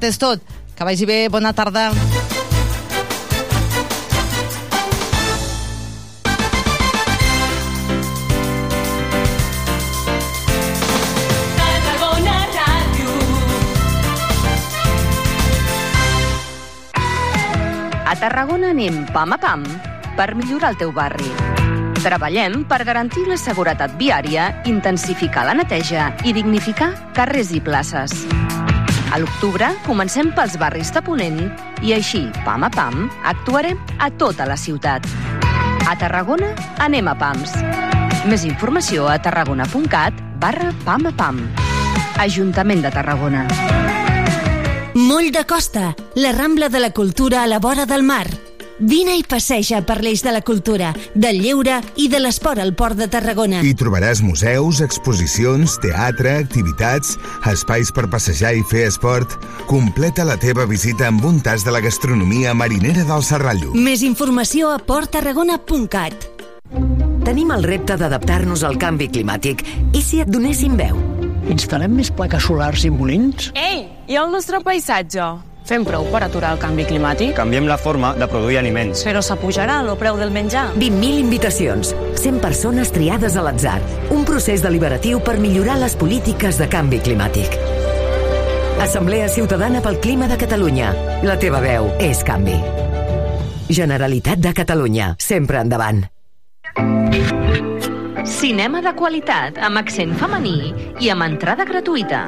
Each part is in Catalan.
és tot. Que vagi bé, bona tarda. A Tarragona anem pam a pam per millorar el teu barri. Treballem per garantir la seguretat viària, intensificar la neteja i dignificar carrers i places. A l'octubre comencem pels barris de Ponent i així, pam a pam, actuarem a tota la ciutat. A Tarragona anem a pams. Més informació a tarragona.cat barra pam a pam. Ajuntament de Tarragona. Moll de Costa, la Rambla de la Cultura a la vora del mar. Vine i passeja per l'eix de la cultura, del lleure i de l'esport al Port de Tarragona. Hi trobaràs museus, exposicions, teatre, activitats, espais per passejar i fer esport. Completa la teva visita amb un tas de la gastronomia marinera del Serrallo. Més informació a porttarragona.cat. Tenim el repte d'adaptar-nos al canvi climàtic. I si et donéssim veu? Instal·lem més plaques solars i molins? Ei, i el nostre paisatge? Fem prou per aturar el canvi climàtic? Canviem la forma de produir aliments. Però s'apujarà el preu del menjar. 20.000 invitacions, 100 persones triades a l'atzar. Un procés deliberatiu per millorar les polítiques de canvi climàtic. Assemblea Ciutadana pel Clima de Catalunya. La teva veu és canvi. Generalitat de Catalunya. Sempre endavant. Cinema de qualitat amb accent femení i amb entrada gratuïta.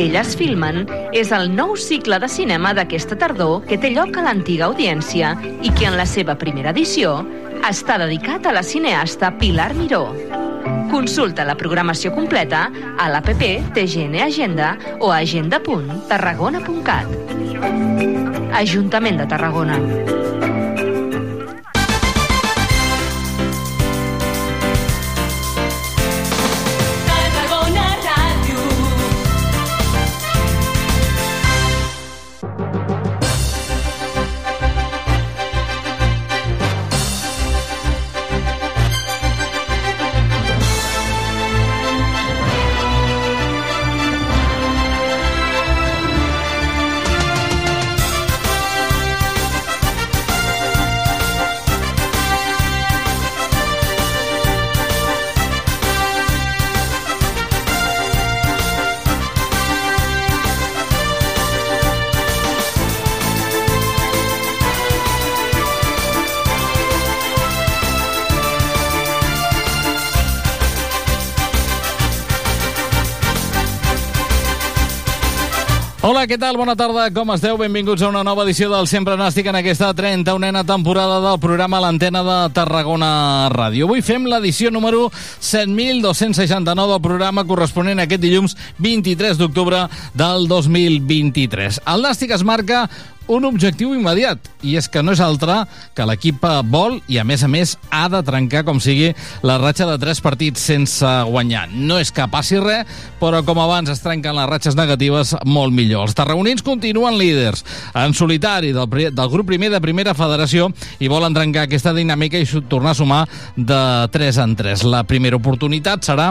Elles filmen és el nou cicle de cinema d'aquesta tardor que té lloc a l'antiga audiència i que en la seva primera edició està dedicat a la cineasta Pilar Miró. Consulta la programació completa a l'APP TGN Agenda o agenda.tarragona.cat. Ajuntament de. Tarragona Què tal? Bona tarda, com esteu? Benvinguts a una nova edició del Sempre Nàstic en aquesta 31a temporada del programa L'Antena de Tarragona Ràdio. Avui fem l'edició número 7.269 del programa corresponent a aquest dilluns 23 d'octubre del 2023. El Nàstic es marca un objectiu immediat, i és que no és altre que l'equip vol i, a més a més, ha de trencar, com sigui, la ratxa de tres partits sense guanyar. No és que passi res, però com abans es trenquen les ratxes negatives, molt millor. Els tarragonins continuen líders en solitari del, del grup primer de primera federació i volen trencar aquesta dinàmica i tornar a sumar de 3 en 3. La primera oportunitat serà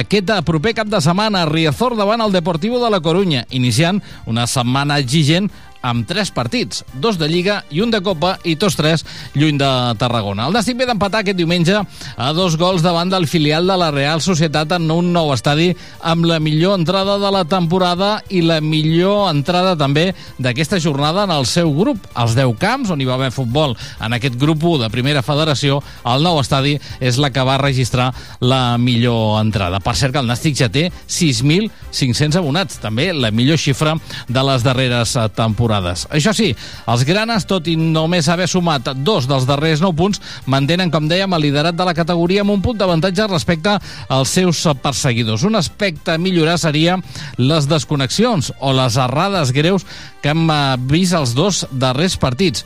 aquest proper cap de setmana a Riazor davant el Deportivo de la Corunya, iniciant una setmana exigent amb tres partits, dos de Lliga i un de Copa, i tots tres lluny de Tarragona. El Nàstic ve d'empatar aquest diumenge a dos gols davant del filial de la Real Societat en un nou estadi amb la millor entrada de la temporada i la millor entrada també d'aquesta jornada en el seu grup. Els 10 camps, on hi va haver futbol en aquest grup 1 de primera federació, el nou estadi és la que va registrar la millor entrada. Per cert que el Nàstic ja té 6.500 abonats, també la millor xifra de les darreres eh, temporades. Això sí, els granes, tot i només haver sumat dos dels darrers 9 punts, mantenen, com dèiem, el liderat de la categoria amb un punt d'avantatge respecte als seus perseguidors. Un aspecte a millorar seria les desconnexions o les errades greus que hem eh, vist els dos darrers partits.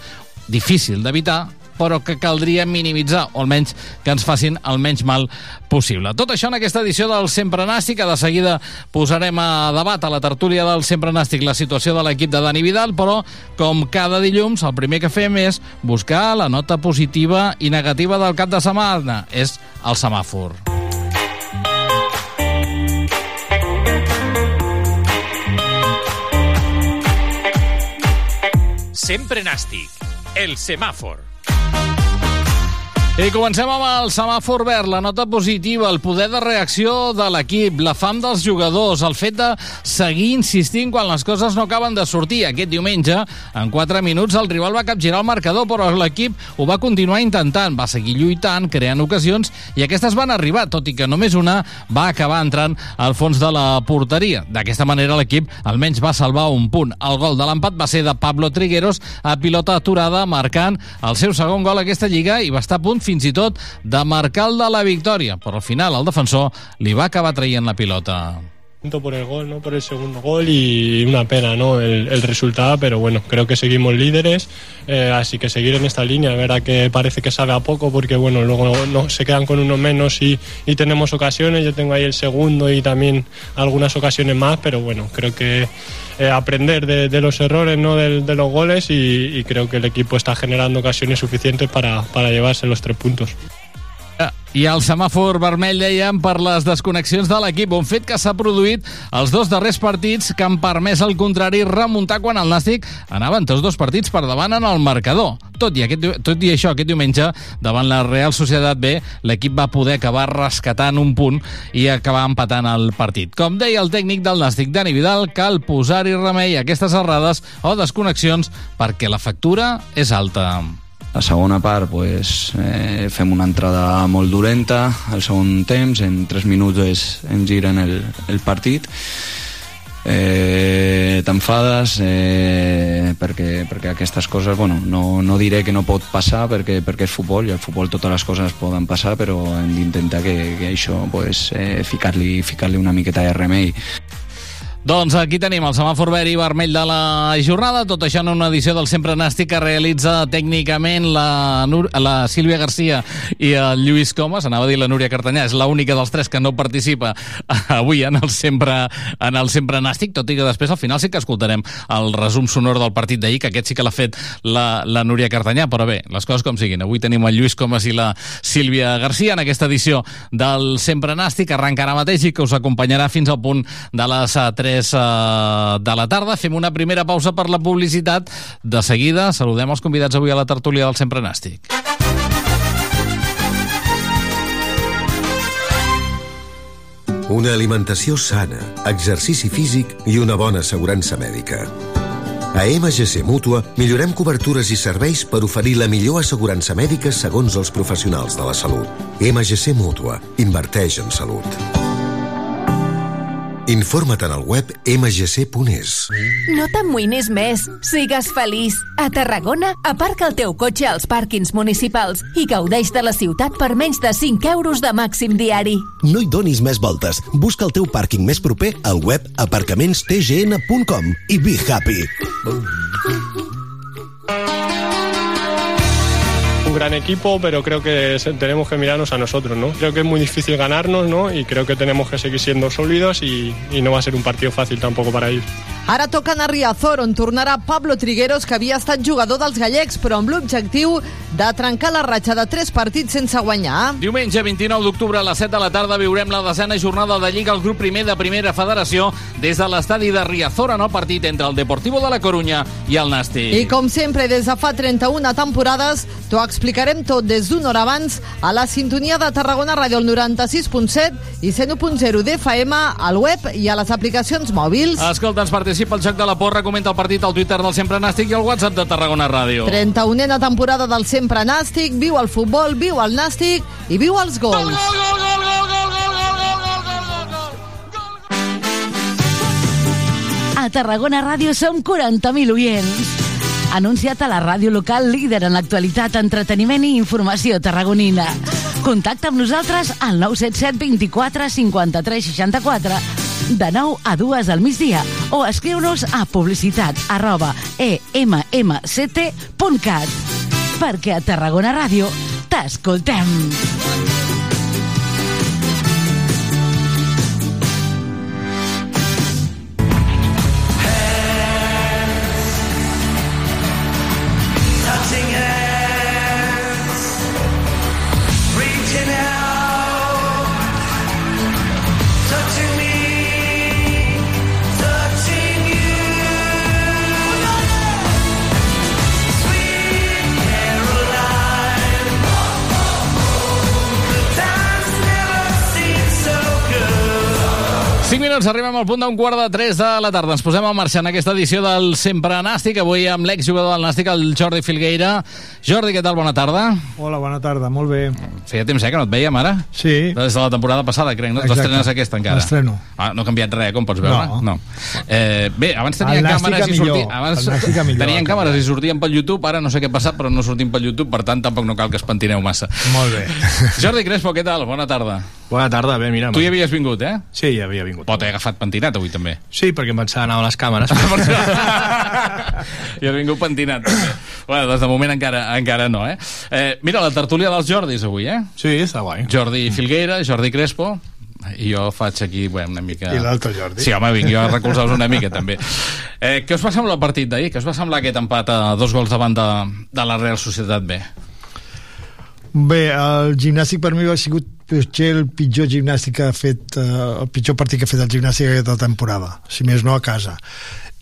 Difícil d'evitar, però que caldria minimitzar, o almenys que ens facin el menys mal possible. Tot això en aquesta edició del Sempre Nàstic, que de seguida posarem a debat a la tertúlia del Sempre Nàstic la situació de l'equip de Dani Vidal, però com cada dilluns el primer que fem és buscar la nota positiva i negativa del cap de setmana. És el semàfor. Sempre Nàstic. El semàfor. I comencem amb el semàfor verd, la nota positiva, el poder de reacció de l'equip, la fam dels jugadors, el fet de seguir insistint quan les coses no acaben de sortir. Aquest diumenge, en 4 minuts, el rival va capgirar el marcador, però l'equip ho va continuar intentant, va seguir lluitant, creant ocasions, i aquestes van arribar, tot i que només una va acabar entrant al fons de la porteria. D'aquesta manera, l'equip almenys va salvar un punt. El gol de l'empat va ser de Pablo Trigueros a pilota aturada, marcant el seu segon gol a aquesta lliga i va estar a punt fins i tot de marcar el de la victòria, però al final el defensor li va acabar traient la pilota. Por el gol, ¿no? por el segundo gol y una pena ¿no? el, resultado, pero bueno, creo que seguimos líderes, eh, así que seguir en esta línea, verdad que parece que sabe a poco porque bueno, luego no, se quedan con uno menos y, tenemos ocasiones, yo tengo ahí el segundo y también algunas ocasiones más, pero bueno, creo que eh, aprender de, de, los errores ¿no? de, de los goles y, y, creo que el equipo está generando ocasiones suficientes para, para llevarse los tres puntos. I el semàfor vermell, dèiem, per les desconnexions de l'equip, un fet que s'ha produït els dos darrers partits que han permès al contrari remuntar quan el Nàstic anaven tots dos partits per davant en el marcador. Tot i, aquest, tot i això, aquest diumenge, davant la Real Societat B, l'equip va poder acabar rescatant un punt i acabar empatant el partit. Com deia el tècnic del Nàstic, Dani Vidal, cal posar-hi remei a aquestes errades o desconnexions perquè la factura és alta. La segona part pues, eh, fem una entrada molt dolenta al segon temps, en 3 minuts es, ens giren el, el partit. Eh, t'enfades eh, perquè, perquè aquestes coses bueno, no, no diré que no pot passar perquè, perquè és futbol i al futbol totes les coses poden passar però hem d'intentar que, que això pues, eh, ficar-li ficar, una miqueta de remei doncs aquí tenim el semàfor verd i vermell de la jornada, tot això en una edició del Sempre Nàstic que realitza tècnicament la, Nur la Sílvia Garcia i el Lluís Comas, anava a dir la Núria Cartanyà, és l'única dels tres que no participa avui en el Sempre, en el Sempre Nàstic, tot i que després al final sí que escoltarem el resum sonor del partit d'ahir, que aquest sí que l'ha fet la, la Núria Cartanyà, però bé, les coses com siguin. Avui tenim el Lluís Comas i la Sílvia Garcia en aquesta edició del Sempre Nàstic, arrenca ara mateix i que us acompanyarà fins al punt de les 3 3 uh, de la tarda. Fem una primera pausa per la publicitat. De seguida saludem els convidats avui a la tertúlia del Sempre Nàstic. Una alimentació sana, exercici físic i una bona assegurança mèdica. A MGC Mútua millorem cobertures i serveis per oferir la millor assegurança mèdica segons els professionals de la salut. MGC Mútua. Inverteix en salut. Informa't en el web mgc.es. No t'amoïnis més. Sigues feliç. A Tarragona, aparca el teu cotxe als pàrquings municipals i gaudeix de la ciutat per menys de 5 euros de màxim diari. No hi donis més voltes. Busca el teu pàrquing més proper al web aparcamentstgn.com i be happy. Un gran equipo, pero creo que tenemos que mirarnos a nosotros, ¿no? Creo que es muy difícil ganarnos, ¿no? Y creo que tenemos que seguir siendo sólidos y, y no va a ser un partido fàcil tampoco para ells. Ara toca anar a Riazor, on tornarà Pablo Trigueros, que havia estat jugador dels gallecs, però amb l'objectiu de trencar la ratxa de tres partits sense guanyar. Diumenge 29 d'octubre a les 7 de la tarda viurem la desena jornada de Lliga al grup primer de Primera Federació des de l'estadi de Riazor en el partit entre el Deportivo de la Corunya i el Nàstic. I com sempre, des de fa 31 temporades, t'ho explicarem tot des d'una hora abans a la sintonia de Tarragona Ràdio el 96.7 i 101.0 d'FM al web i a les aplicacions mòbils. Escolta, ens participa el joc de la porra, comenta el partit al Twitter del Sempre Nàstic i al WhatsApp de Tarragona Ràdio. 31a temporada del Sempre Nàstic, viu el futbol, viu el Nàstic i viu els gols. Gol, gol, gol, gol, gol, gol, A Tarragona Ràdio som 40.000 oients. Anunciat a la ràdio local líder en l'actualitat, entreteniment i informació tarragonina. Contacta amb nosaltres al 977 24 53 64 de 9 a 2 al migdia o escriu-nos a publicitat arroba emmct.cat perquè a Tarragona Ràdio t'escoltem. Minuts, arribem al punt d'un quart de 3 de la tarda. Ens posem a marxa en aquesta edició del Sempre Nàstic, avui amb l'exjugador del Nàstic, el Jordi Filgueira. Jordi, què tal? Bona tarda. Hola, bona tarda, molt bé. Feia temps, eh, que no et veiem ara? Sí. Des de la temporada passada, crec, no? Exacte. T'estrenes aquesta encara? M'estreno. Ah, no ha canviat res, com pots veure? No. no. Eh, bé, abans tenien càmeres i sortien... Abans El Nàstic a millor, tenien càmeres i sortien pel YouTube, ara no sé què ha passat, però no sortim pel YouTube, per tant tampoc no cal que es pentineu massa. Molt bé. Jordi Crespo, què tal? Bona tarda. Bona tarda, bé, mira... Tu hi havies vingut, eh? Sí, ja havia vingut. Però t'he agafat pentinat avui també. Sí, perquè em pensava anar a les càmeres. I has vingut pentinat. també. Bueno, doncs de moment encara, encara no, eh? eh? Mira, la tertúlia dels Jordis avui, eh? Sí, està guai. Jordi Filgueira, Jordi Crespo, i jo faig aquí bueno, una mica... I l'altre Jordi. Sí, home, vinc jo a recolzar-vos una mica, també. Eh, què us va semblar el partit d'ahir? Què us va semblar aquest empat a dos gols davant de, de la Real Societat B? Bé, el gimnàstic per mi ha sigut potser el pitjor gimnàstic que ha fet eh, el pitjor partit que ha fet el gimnàstic aquesta temporada, si més no a casa.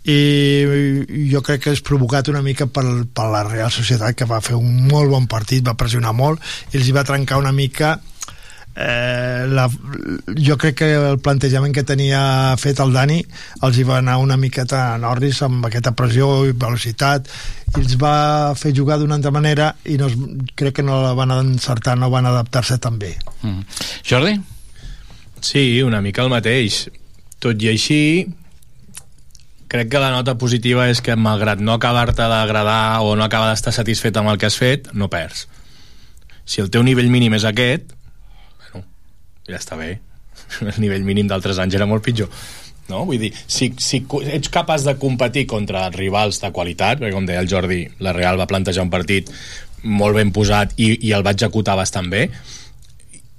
I jo crec que és provocat una mica per, per la Real Societat que va fer un molt bon partit, va pressionar molt i els hi va trencar una mica eh, la, jo crec que el plantejament que tenia fet el Dani els hi va anar una miqueta a Norris amb aquesta pressió i velocitat i els va fer jugar d'una altra manera i no, es- crec que no la van encertar no van adaptar-se tan bé Mm. Jordi? Sí, una mica el mateix. Tot i així, crec que la nota positiva és que malgrat no acabar-te d'agradar o no acabar d'estar satisfet amb el que has fet, no perds. Si el teu nivell mínim és aquest, ja està bé. El nivell mínim d'altres anys era molt pitjor. No? Vull dir, si, si ets capaç de competir contra rivals de qualitat, perquè com deia el Jordi, la Real va plantejar un partit molt ben posat i, i el va executar bastant bé,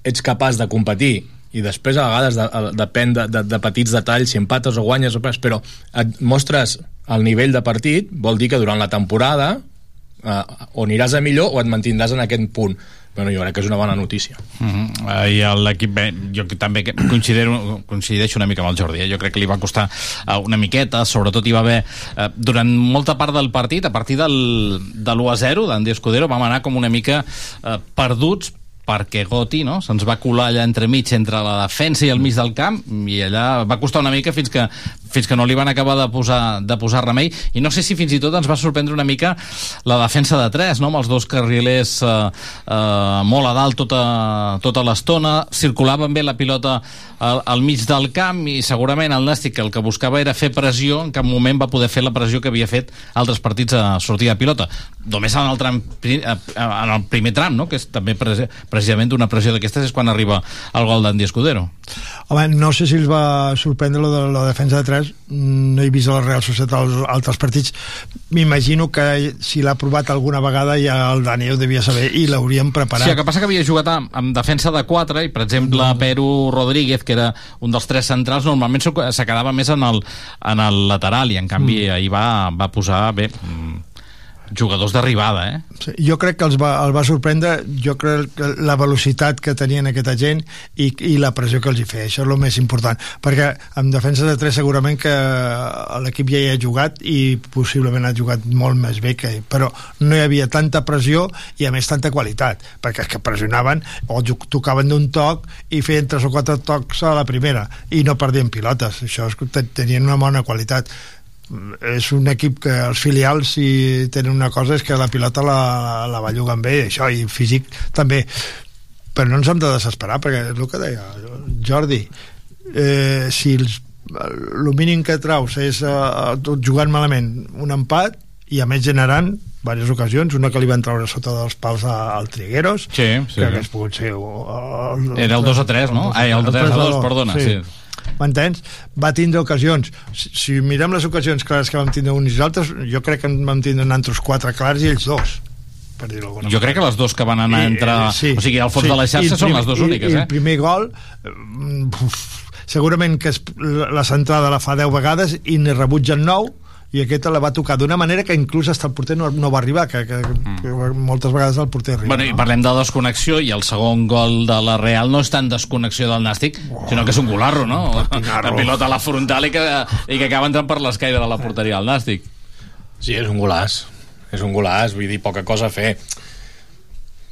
ets capaç de competir i després a vegades de, de, depèn de, de, de petits detalls, si empates o guanyes o perds, però et mostres el nivell de partit, vol dir que durant la temporada eh, o aniràs a millor o et mantindràs en aquest punt bueno, jo crec que és una bona notícia Uh -huh. I l'equip jo també considero, coincideixo una mica amb el Jordi, eh? jo crec que li va costar eh, una miqueta, sobretot hi va haver eh, durant molta part del partit, a partir del, de l'1 a 0 d'Andy Escudero vam anar com una mica eh, perduts perquè Goti no? se'ns va colar allà entremig entre la defensa i el mig del camp i allà va costar una mica fins que, fins que no li van acabar de posar, de posar remei i no sé si fins i tot ens va sorprendre una mica la defensa de tres, no? amb els dos carrilers eh, eh, molt a dalt tota, tota l'estona, circulaven bé la pilota al, al mig del camp i segurament el Nàstic el que buscava era fer pressió, en cap moment va poder fer la pressió que havia fet altres partits a sortir de pilota només en el, tram, eh, en el primer tram, no? que és també presi- precisament una pressió d'aquestes és quan arriba el gol d'Andy Escudero. Home, no sé si els va sorprendre lo de la defensa de 3 no he vist a la Real Societat als altres partits. M'imagino que si l'ha provat alguna vegada ja el Dani ho devia saber i l'haurien preparat. Sí, el que passa que havia jugat amb, amb defensa de 4 i, per exemple, Peru Rodríguez, que era un dels tres centrals, normalment se quedava més en el, en el lateral i, en canvi, mm. ahir va, va posar, bé, mm, jugadors d'arribada, eh? Sí, jo crec que els va, el va sorprendre jo crec que la velocitat que tenien aquesta gent i, i la pressió que els hi feia. Això és el més important, perquè amb defensa de 3 segurament que l'equip ja hi ha jugat i possiblement ha jugat molt més bé que però no hi havia tanta pressió i a més tanta qualitat perquè és que pressionaven o tocaven d'un toc i feien 3 o 4 tocs a la primera i no perdien pilotes. Això és, tenien una bona qualitat és un equip que els filials si tenen una cosa és que la pilota la, la belluguen bé això, i físic també però no ens hem de desesperar perquè és el que deia Jordi eh, si els, el mínim que traus és eh, tot jugant malament un empat i a més generant diverses ocasions, una que li van treure sota dels pals a- al Trigueros Sí, sí. que hagués pogut ser el, Era el 2 a 3, no? El 3 a 2, perdona, sí. M'entens? Va tindre ocasions. Si, si mirem les ocasions clares que vam tindre uns i els altres, jo crec que en vam tindre nosaltres quatre clars i ells dos per dir-ho d'alguna Jo crec que les dos que van anar a I, entrar... eh, sí, o sigui, al fons sí. de la xarxa són les dues i- úniques, i eh? el primer gol eh, uf, segurament que es, la centrada la fa 10 vegades i ne rebutgen 9 i aquesta la va tocar d'una manera que inclús hasta el porter no, no va arribar que, que, que moltes vegades el porter arriba Bueno, i parlem de desconnexió i el segon gol de la Real no és tant desconnexió del Nàstic, sinó que és un golarro, no? La pilota a la frontal i que, i que acaba entrant per l'escaire de la porteria del Nàstic. Sí, és un golaç. És un golaç, vull dir, poca cosa a fer.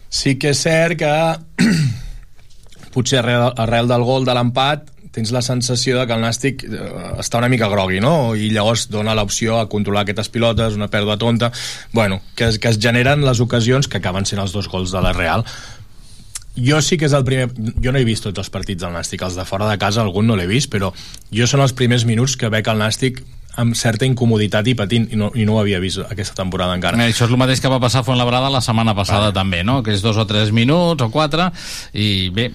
Sí que és cert que potser arrel, arrel del gol de l'empat tens la sensació de que el Nàstic eh, està una mica grogui, no? I llavors dona l'opció a controlar aquestes pilotes, una pèrdua tonta, bueno, que, que es generen les ocasions que acaben sent els dos gols de la Real. Jo sí que és el primer... Jo no he vist tots els partits del Nàstic, els de fora de casa algun no l'he vist, però jo són els primers minuts que veig el Nàstic amb certa incomoditat i patint, i no, i no ho havia vist aquesta temporada encara. Eh, Això és el mateix que va passar a Fuenlabrada la setmana passada també, no? Que és dos o tres minuts o quatre i bé,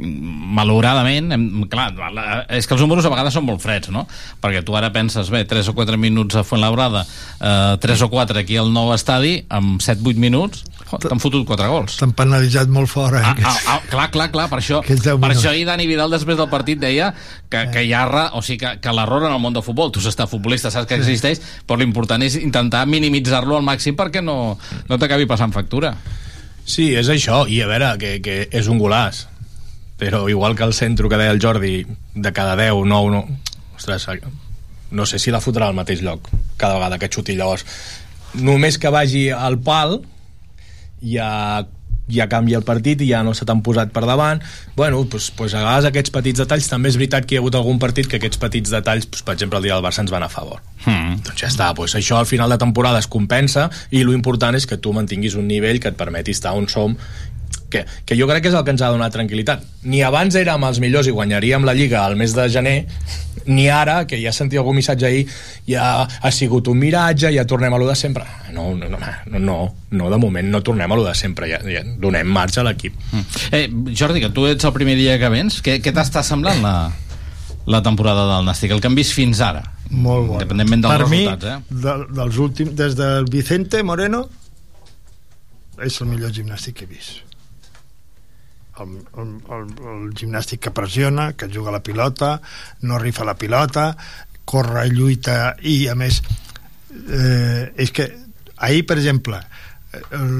malauradament hem, clar, la, és que els números a vegades són molt freds, no? Perquè tu ara penses, bé, tres o quatre minuts a Fuenlabrada eh, tres o quatre aquí al nou estadi amb 7-8 minuts t'han fotut quatre gols T'han penalitzat molt fora. Eh? Ah, ah, clar, clar, clar, per això, per això ahir Dani Vidal després del partit deia que, que hi ha, o sigui, que, que l'error en el món del futbol, tu s'està futbolista, saps que existeix, però l'important és intentar minimitzar-lo al màxim perquè no, no t'acabi passant factura. Sí, és això, i a veure, que, que és un golaç però igual que el centre que deia el Jordi de cada 10, 9, no ostres, no sé si la fotrà al mateix lloc cada vegada que xuti llavors només que vagi al pal ja ja canvia el partit i ja no se t'han posat per davant bueno, doncs, doncs a vegades aquests petits detalls també és veritat que hi ha hagut algun partit que aquests petits detalls doncs, per exemple el dia del Barça ens van a favor Hmm. doncs ja està, doncs això al final de temporada es compensa i lo important és que tu mantinguis un nivell que et permeti estar on som que, que jo crec que és el que ens ha donat tranquil·litat ni abans érem els millors i guanyaríem la Lliga al mes de gener ni ara, que ja sentia algun missatge ahir ja ha sigut un miratge ja tornem a lo de sempre no, no, no, no, no, no de moment no tornem a lo de sempre ja, ja donem marxa a l'equip Eh, Jordi, que tu ets el primer dia que vens, què, què t'està semblant la, la temporada del Nàstic, el que hem vist fins ara? Molt bo. Independentment dels per resultats, mi, eh? de, dels últims, des del Vicente Moreno és el millor gimnàstic que he vist el, el, el, el gimnàstic que pressiona, que juga la pilota no rifa la pilota corre, lluita i a més eh, és que ahir per exemple el,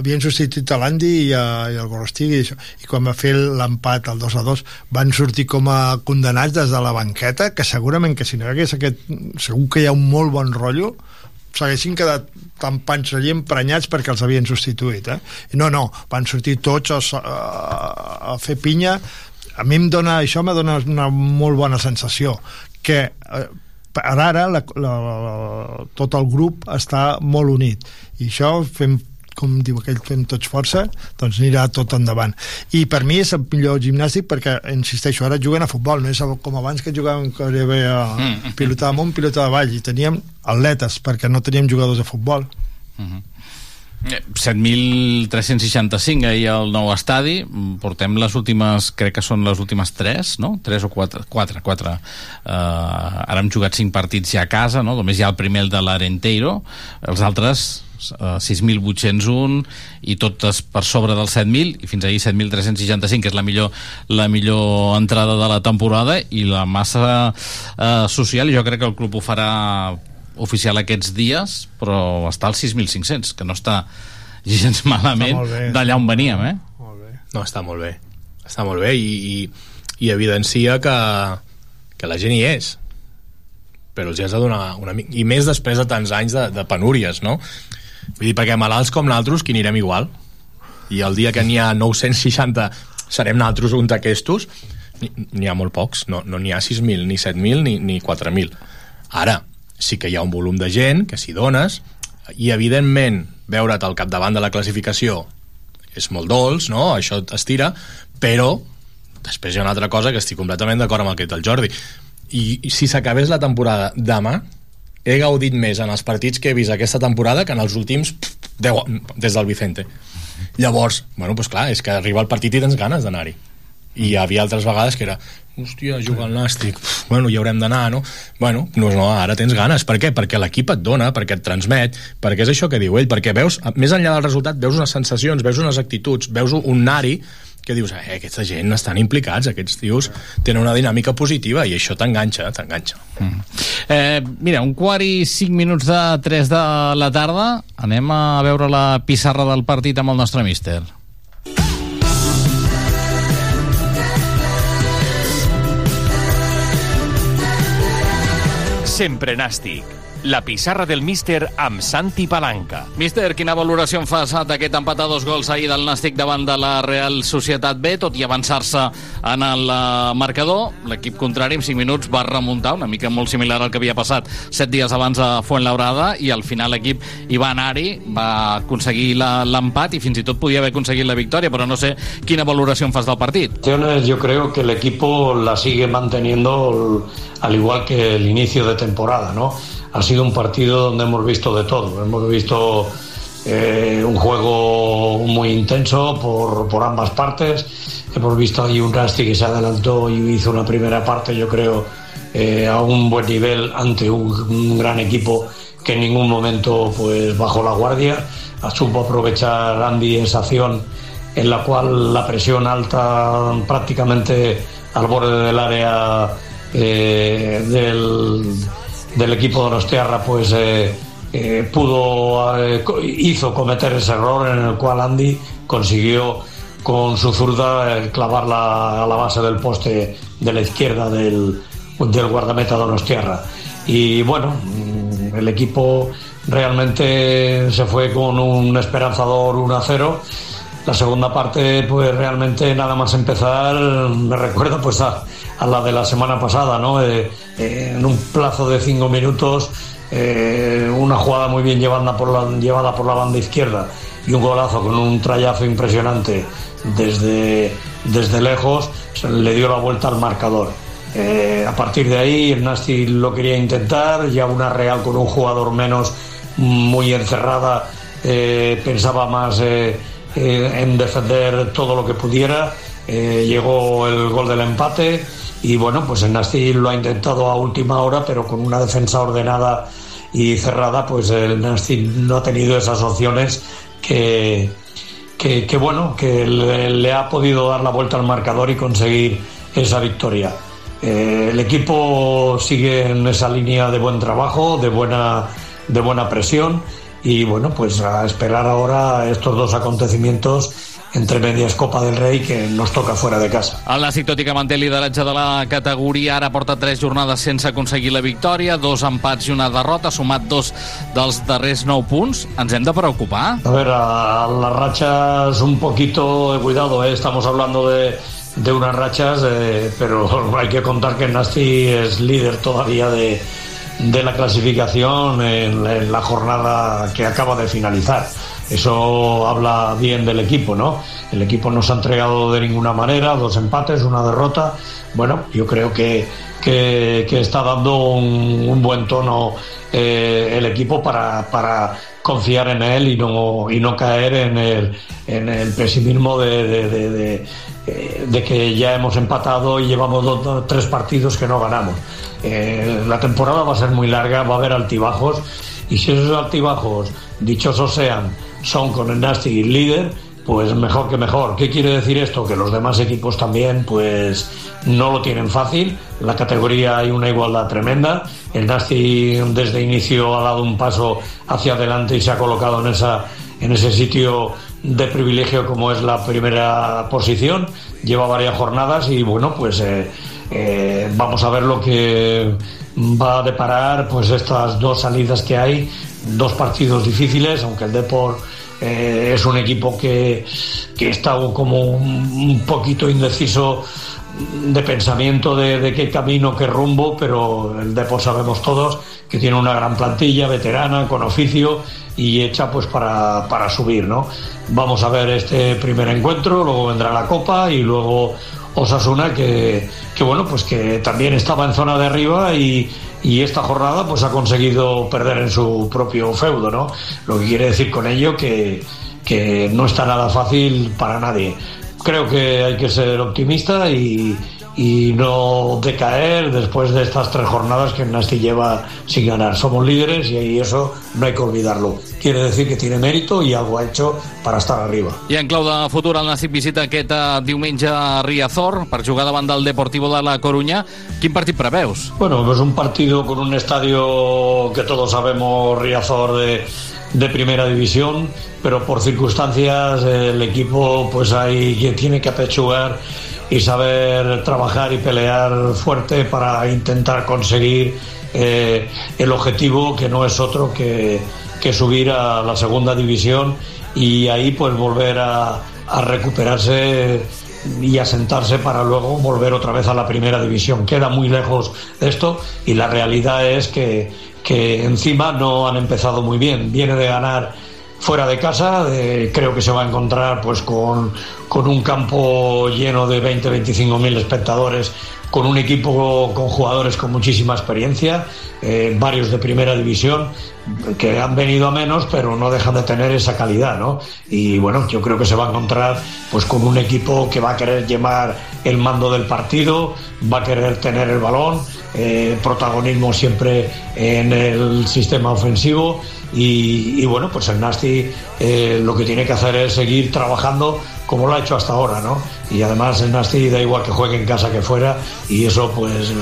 havien substituït a l'Andy i, i el Gorostigui i, això, i quan va fer l'empat al 2 a 2 van sortir com a condenats des de la banqueta que segurament que si no hi hagués aquest segur que hi ha un molt bon rotllo s'haguessin quedat tan panys allí emprenyats perquè els havien substituït eh? No, no, van sortir tots a, a, a fer pinya a mi em dona, això me dona una molt bona sensació que eh, ara la, la, la, tot el grup està molt unit i això fem com diu aquell, fem tots força, doncs anirà tot endavant. I per mi és el millor gimnàstic perquè, insisteixo, ara juguen a futbol, no és com abans que jugàvem havia Mm. pilota amunt, pilota avall, i teníem atletes, perquè no teníem jugadors de futbol. Eh, 7.365 ahir al nou estadi Mm, portem les últimes, crec que són les últimes 3, no? 3 o 4 4, 4. Uh, ara hem jugat 5 partits ja a casa, no? només hi ha el primer el de l'Arenteiro els altres uh, 6.801 i totes per sobre dels 7.000 i fins ahir 7.365 que és la millor, la millor entrada de la temporada i la massa uh, social jo crec que el club ho farà oficial aquests dies, però està als 6.500, que no està gens malament molt bé. d'allà on veníem, eh? No, està molt bé. Està molt bé i, i, i evidencia que, que la gent hi és. Però els hi has de donar una mica... I més després de tants anys de, de penúries, no? Vull dir, perquè malalts com nosaltres, que anirem igual. I el dia que n'hi ha 960 serem nosaltres uns d'aquestos, n'hi- ha molt pocs. No n'hi no ha 6.000, ni 7.000, ni, ni 4.000. Ara, sí que hi ha un volum de gent que s'hi dones i evidentment veure't al capdavant de la classificació és molt dolç, no? Això t'estira, però després hi ha una altra cosa que estic completament d'acord amb el que ha dit el Jordi. I, i si s'acabés la temporada demà, he gaudit més en els partits que he vist aquesta temporada que en els últims pff, 10, des del Vicente. Llavors, bueno, doncs clar, és que arriba el partit i tens ganes d'anar-hi. I hi havia altres vegades que era hòstia, juga al Nàstic, bueno, hi haurem d'anar, no? Bueno, no, no, ara tens ganes. Per què? Perquè l'equip et dona, perquè et transmet, perquè és això que diu ell, perquè veus, més enllà del resultat, veus unes sensacions, veus unes actituds, veus un nari que dius, eh, aquesta gent estan implicats, aquests tios tenen una dinàmica positiva i això t'enganxa, t'enganxa. Eh, mira, un quart i cinc minuts de 3 de la tarda anem a veure la pissarra del partit amb el nostre míster. Sempre Nàstic. La pissarra del míster amb Santi Palanca. Míster, quina valoració en fas d'aquest empat a dos gols ahir del Nàstic davant de la Real Societat B, tot i avançar-se en el eh, marcador? L'equip contrari en 5 minuts va remuntar, una mica molt similar al que havia passat 7 dies abans a Fuentlabrada, i al final l'equip hi va anar-hi, va aconseguir la- l'empat i fins i tot podia haver aconseguit la victòria, però no sé quina valoració en fas del partit. Yo creo que el equipo la sigue manteniendo al igual que el inicio de temporada, ¿no? Ha sido un partido donde hemos visto de todo. Hemos visto eh, un juego muy intenso por, por ambas partes. Hemos visto ahí un Rasti que se adelantó y hizo una primera parte, yo creo, eh, a un buen nivel ante un, gran equipo que en ningún momento pues bajó la guardia. Supo aprovechar Andy esa acción en la cual la presión alta prácticamente al borde del área eh, del, del equipo de Nostiarra pues eh, eh, pudo eh, hizo cometer ese error en el cual Andy consiguió con su zurda clavarla a la base del poste de la izquierda del, del guardameta Donostiarra. Y bueno, mm, el equipo realmente se fue con un esperanzador 1 a 0. La segunda parte, pues realmente nada más empezar, me recuerda pues a, la de la semana pasada, ¿no? Eh, eh, en un plazo de cinco minutos, eh, una jugada muy bien llevada por, la, llevada por la banda izquierda y un golazo con un trayazo impresionante desde, desde lejos, le dio la vuelta al marcador. A partir de ahí, el lo quería intentar, ya una Real con un jugador menos, muy encerrada, pensaba más eh, en defender todo lo que pudiera. Eh, llegó el gol del empate y bueno, pues el Nasti lo ha intentado a última hora, pero con una defensa ordenada y cerrada, pues el Nasti no ha tenido esas opciones que, que, bueno, que le, le ha podido dar la vuelta al marcador y conseguir esa victoria. Eh, el equipo sigue en esa línea de buen trabajo, de buena, de buena presión y bueno, pues a esperar ahora estos dos acontecimientos entre medias Copa del Rei que nos toca fuera de casa. El Nàstic, tot i que manté el lideratge de la categoria, ara porta tres jornades sense aconseguir la victòria, dos empats i una derrota, sumat dos dels darrers nou punts. Ens hem de preocupar? A ver, a, a las rachas un poquito de cuidado, ¿eh? estamos hablando de, de unas rachas, eh, pero hay que contar que Nasti es líder todavía de, de la clasificación en, en la jornada que acaba de finalizar. Eso habla bien del equipo, ¿no? El equipo no se ha entregado de ninguna manera, dos empates, una derrota. Bueno, yo creo que, que, que está dando un, un buen tono eh, el equipo para, para confiar en él y no, y no caer en el, en el pesimismo de, de- de- de, eh, que ya hemos empatado y llevamos dos- tres partidos que no ganamos. Eh, la temporada va a ser muy larga, va a haber altibajos y si esos altibajos, dichosos sean, son con el Nasty líder, pues mejor que mejor. ¿Qué quiere decir esto? Que los demás equipos también pues no lo tienen fácil. La categoría hay una igualdad tremenda. El Nasty desde inicio ha dado un paso hacia adelante y se ha colocado en esa en ese sitio de privilegio como es la primera posición. Lleva varias jornadas y bueno, pues eh, eh, vamos a ver lo que va a deparar pues estas dos salidas que hay, dos partidos difíciles, aunque el Depor eh, es un equipo que, que está como un, poquito indeciso de pensamiento de, de qué camino, qué rumbo, pero el Depor sabemos todos que tiene una gran plantilla, veterana, con oficio y hecha pues para, para subir, ¿no? Vamos a ver este primer encuentro, luego vendrá la Copa y luego Osasuna que, que bueno, pues que también estaba en zona de arriba y, y esta jornada pues ha conseguido perder en su propio feudo, ¿no? Lo que quiere decir con ello que, que no está nada fácil para nadie. Creo que hay que ser optimista y, y no decaer después de estas tres jornadas que el Nasti lleva sin ganar. Somos líderes y eso no hay que olvidarlo. Quiere decir que tiene mérito y algo ha hecho para estar arriba. I en clau de futur, el Nàstic visita aquest eh, diumenge a Riazor per jugar davant del Deportivo de la Coruña. Quin partit preveus? Bueno, pues un partido con un estadio que todos sabemos, Riazor de, de primera división, pero por circunstancias el equipo pues hay que tiene que apechugar y saber trabajar y pelear fuerte para intentar conseguir eh, el objetivo que no es otro que, que subir a la segunda división y ahí pues volver a, a recuperarse y asentarse para luego volver otra vez a la primera división. Queda muy lejos de esto y la realidad es que, que encima no han empezado muy bien. Viene de ganar fuera de casa, creo que se va a encontrar pues con, con un campo lleno de 20-25 mil espectadores, con un equipo con jugadores con muchísima experiencia, eh, varios de primera división, que han venido a menos, pero no dejan de tener esa calidad, ¿no? Y bueno, yo creo que se va a encontrar pues con un equipo que va a querer llevar el mando del partido, va a querer tener el balón, eh, protagonismo siempre en el sistema ofensivo y, y bueno, pues el Nasti eh, lo que tiene que hacer es seguir trabajando como lo ha hecho hasta ahora, ¿no? Y además el Nasti da igual que juegue en casa que fuera y eso pues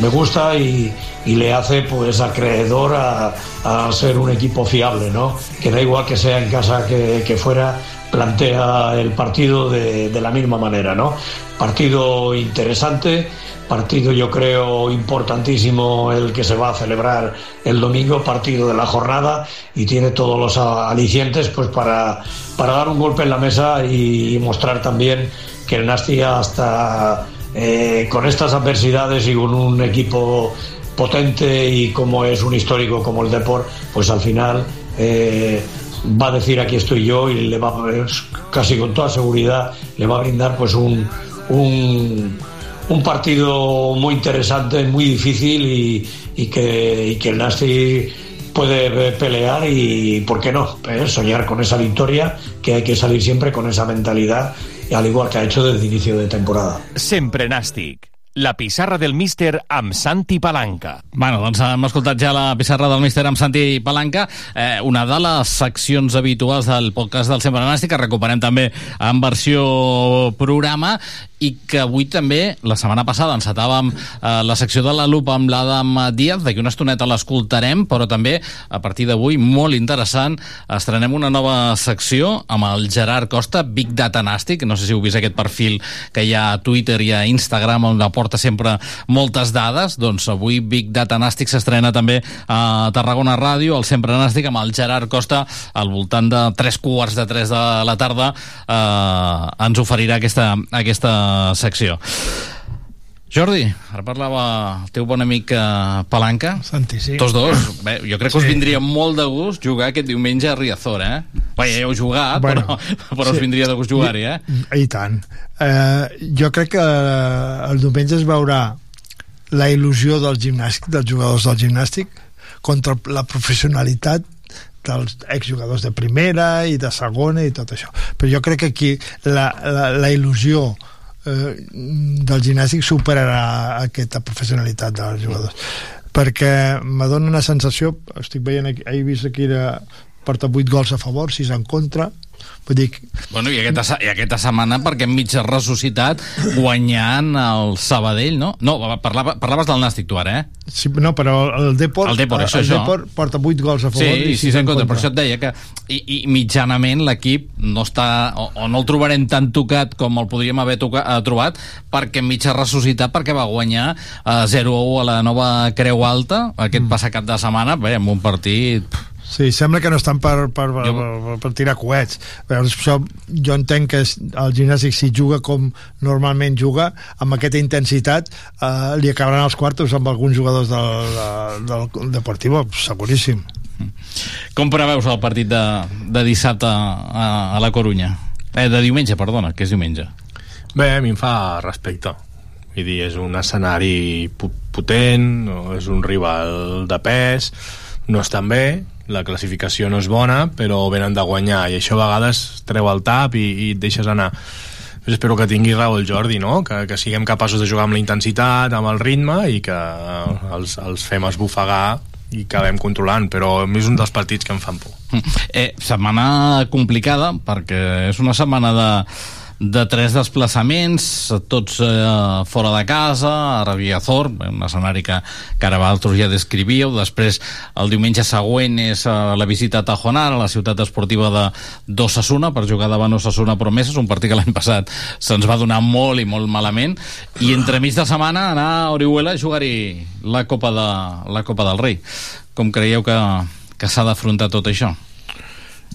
me gusta y, y le hace pues acreedor a, a, ser un equipo fiable, ¿no? Que da igual que sea en casa que, que fuera, plantea el partido de, de, la misma manera, ¿no? Partido interesante, partido yo creo importantísimo el que se va a celebrar el domingo, partido de la jornada y tiene todos los alicientes pues para, para dar un golpe en la mesa y, mostrar también que el Nasti hasta eh, con estas adversidades y con un equipo potente y como es un histórico como el Deport, pues al final eh, va a decir aquí estoy yo y le va casi con toda seguridad le va a brindar pues un, un, un partido muy interesante, muy difícil y, y, que, y que el Nasti puede pelear y, ¿por qué no? Eh, soñar con esa victoria, que hay que salir siempre con esa mentalidad, al igual que ha hecho desde el inicio de temporada. Sempre nàstic. La pissarra del míster amb Santi Palanca. Bueno, doncs hem escoltat ja la pissarra del míster amb Santi Palanca, eh, una de les seccions habituals del podcast del Sempre Nàstic, que recuperem també en versió programa, i que avui també, la setmana passada, encetàvem eh, la secció de la lupa amb l'Adam Díaz, d'aquí una estoneta l'escoltarem, però també, a partir d'avui, molt interessant, estrenem una nova secció amb el Gerard Costa, Big Data Nàstic, no sé si heu vist aquest perfil que hi ha a Twitter i a Instagram, on aporta sempre moltes dades, doncs avui Big Data Nàstic s'estrena també a Tarragona Ràdio, al Sempre Nàstic, amb el Gerard Costa, al voltant de tres quarts de tres de la tarda, eh, ens oferirà aquesta, aquesta secció. Jordi, ara parlava el teu bon amic eh, Palanca. Santi, sí. Tots dos. Bé, jo crec que us vindria molt de gust jugar aquest diumenge a Riazor, eh? Bé, ja heu jugat, bueno, però, però sí. us vindria de gust jugar-hi, eh? I, I tant. Eh, jo crec que el diumenge es veurà la il·lusió del gimnàstic, dels jugadors del gimnàstic, contra la professionalitat dels exjugadors de primera i de segona i tot això. Però jo crec que aquí la, la, la il·lusió eh, del gimnàstic superarà aquesta professionalitat dels jugadors. Perquè me dona una sensació estic veient aquí, he vist aquí de, porta 8 gols a favor, 6 en contra vull dir Bueno, i aquesta, i aquesta setmana perquè enmig ressuscitat guanyant el Sabadell, no? No, parlava, parlaves del Nàstic tu ara, eh? Sí, no, però el Deport, el Deport, això, el això. Deport porta 8 gols a favor sí, i 6 en contra, per això et deia que i, i mitjanament l'equip no està o, o no el trobarem tan tocat com el podríem haver tocat, eh, trobat perquè enmig ressuscitat perquè va guanyar eh, 0-1 a la nova Creu Alta aquest mm. passat cap de setmana, bé, amb un partit pff, Sí, sembla que no estan per, per, per, per, per tirar coets. Però això, jo entenc que el gimnàstic, si juga com normalment juga, amb aquesta intensitat, eh, li acabaran els quartos amb alguns jugadors del, del, del Deportivo, seguríssim. Com preveus el partit de, de dissabte a, a la Corunya? Eh, de diumenge, perdona, que és diumenge. Bé, a mi em fa respecte. Vull dir, és un escenari potent, és un rival de pes, no estan bé, la classificació no és bona, però venen de guanyar, i això a vegades treu el tap i, i et deixes anar. Espero que tingui raó el Jordi, no? que, que siguem capaços de jugar amb la intensitat, amb el ritme, i que els, els fem esbufegar i acabem controlant, però és un dels partits que em fan por. Eh, setmana complicada, perquè és una setmana de de tres desplaçaments, tots eh, fora de casa, a Rabiazor, un escenari que, que ara vosaltres ja descrivíeu. Després, el diumenge següent és eh, la visita a Tajonar, a la ciutat esportiva de d'Ossassuna, per jugar davant Ossassuna Promeses, un partit que l'any passat se'ns va donar molt i molt malament. I entremig de setmana anar a Orihuela a jugar-hi la Copa, de, la Copa del Rei. Com creieu que, que s'ha d'afrontar tot això?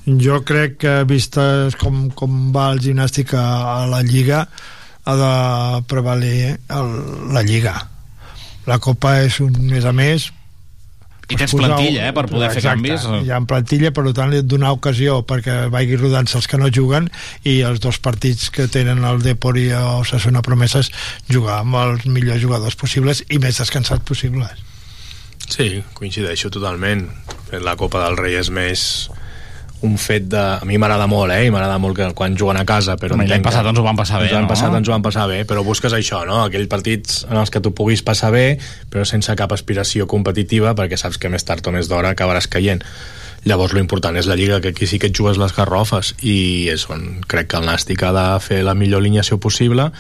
Jo crec que, vistes com, com va el gimnàstic a, a la Lliga, ha de prevaler el, la Lliga. La Copa és un més a més I tens plantilla, eh, per poder fer canvis. Hi ha plantilla, per tant, li et donar ocasió perquè vagi rodant-se els que no juguen i els dos partits que tenen el Depor i el Osasuna Promeses jugar amb els millors jugadors possibles i més descansats possibles. Sí, coincideixo totalment. La Copa del Rei és més un fet de... A mi m'agrada molt, eh? I m'agrada molt que quan juguen a casa, però... L'any passat ens ho van passar bé, no? passat ens ho van passar bé, però busques això, no? Aquells partits en els que tu puguis passar bé, però sense cap aspiració competitiva, perquè saps que més tard o més d'hora acabaràs caient. Llavors, lo important és la Lliga, que aquí sí que et jugues les garrofes, i és on crec que el Nàstic ha de fer la millor alineació possible,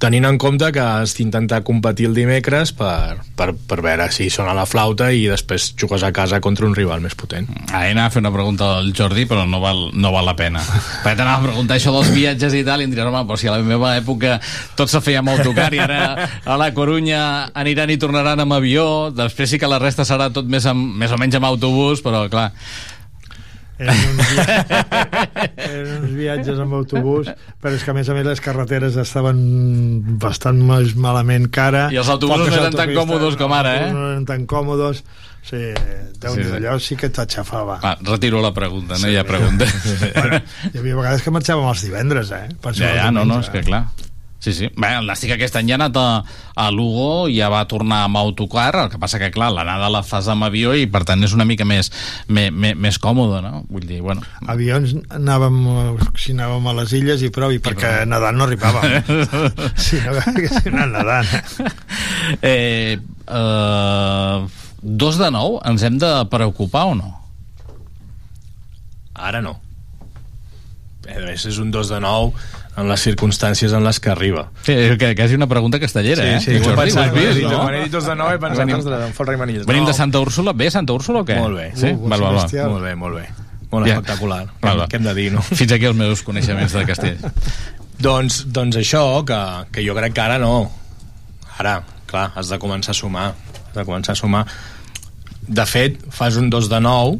tenint en compte que has d'intentar competir el dimecres per, per, per veure si sona la flauta i després jugues a casa contra un rival més potent. Ah, anava a fer una pregunta al Jordi, però no val, no val la pena. Perquè t'anava a preguntar això dels viatges i tal, i em diries, home, però si a la meva època tot se feia amb autocar i ara a la Corunya aniran i tornaran amb avió, després sí que la resta serà tot més, amb, més o menys amb autobús, però clar, eren uns, eren uns viatges amb autobús però és que a més a més les carreteres estaven bastant més malament cara I els autobusos no eren tan còmodes com ara, eh? no eren tan còmodes sí, déu Sí, sí, sí. allò sí que t'aixafava va, retiro la pregunta, no hi ha pregunta. bueno, hi havia vegades que marxàvem els divendres eh? Ja, ja, no, no, és que clar. Sí, sí. Bé, el Nàstic aquest any ja ha anat a, a Lugo i ja va tornar amb autocar, el que passa que, clar, l'anada la fas amb avió i, per tant, és una mica més, més, més, més còmode, no? Vull dir, bueno... avions anàvem eh, si anàvem a les illes i prou i perquè nedant no arribàvem si no haguéssim anat nedant Eh, eh, dos de nou, ens hem de preocupar o no? Ara no. A més, és un 2 de 9 en les circumstàncies en les que arriba. Sí, que, que és una pregunta castellera, eh? Sí, sí, ho he ho has vist, no? quan he dit 2 de 9 he pensat, Venim- fa el Manilles. Venim No. de Santa Úrsula. Bé, Santa Úrsula o què? Molt bé. Sí? Uh, val, val, val. Molt bé, molt bé. Molt Ja. espectacular. Val, val. Què hem de dir, no? Fins aquí els meus coneixements de castell. doncs, doncs això, que, que jo crec que ara no. Ara, clar, has de començar a sumar. Has de començar a sumar. De fet, fas un 2 de 9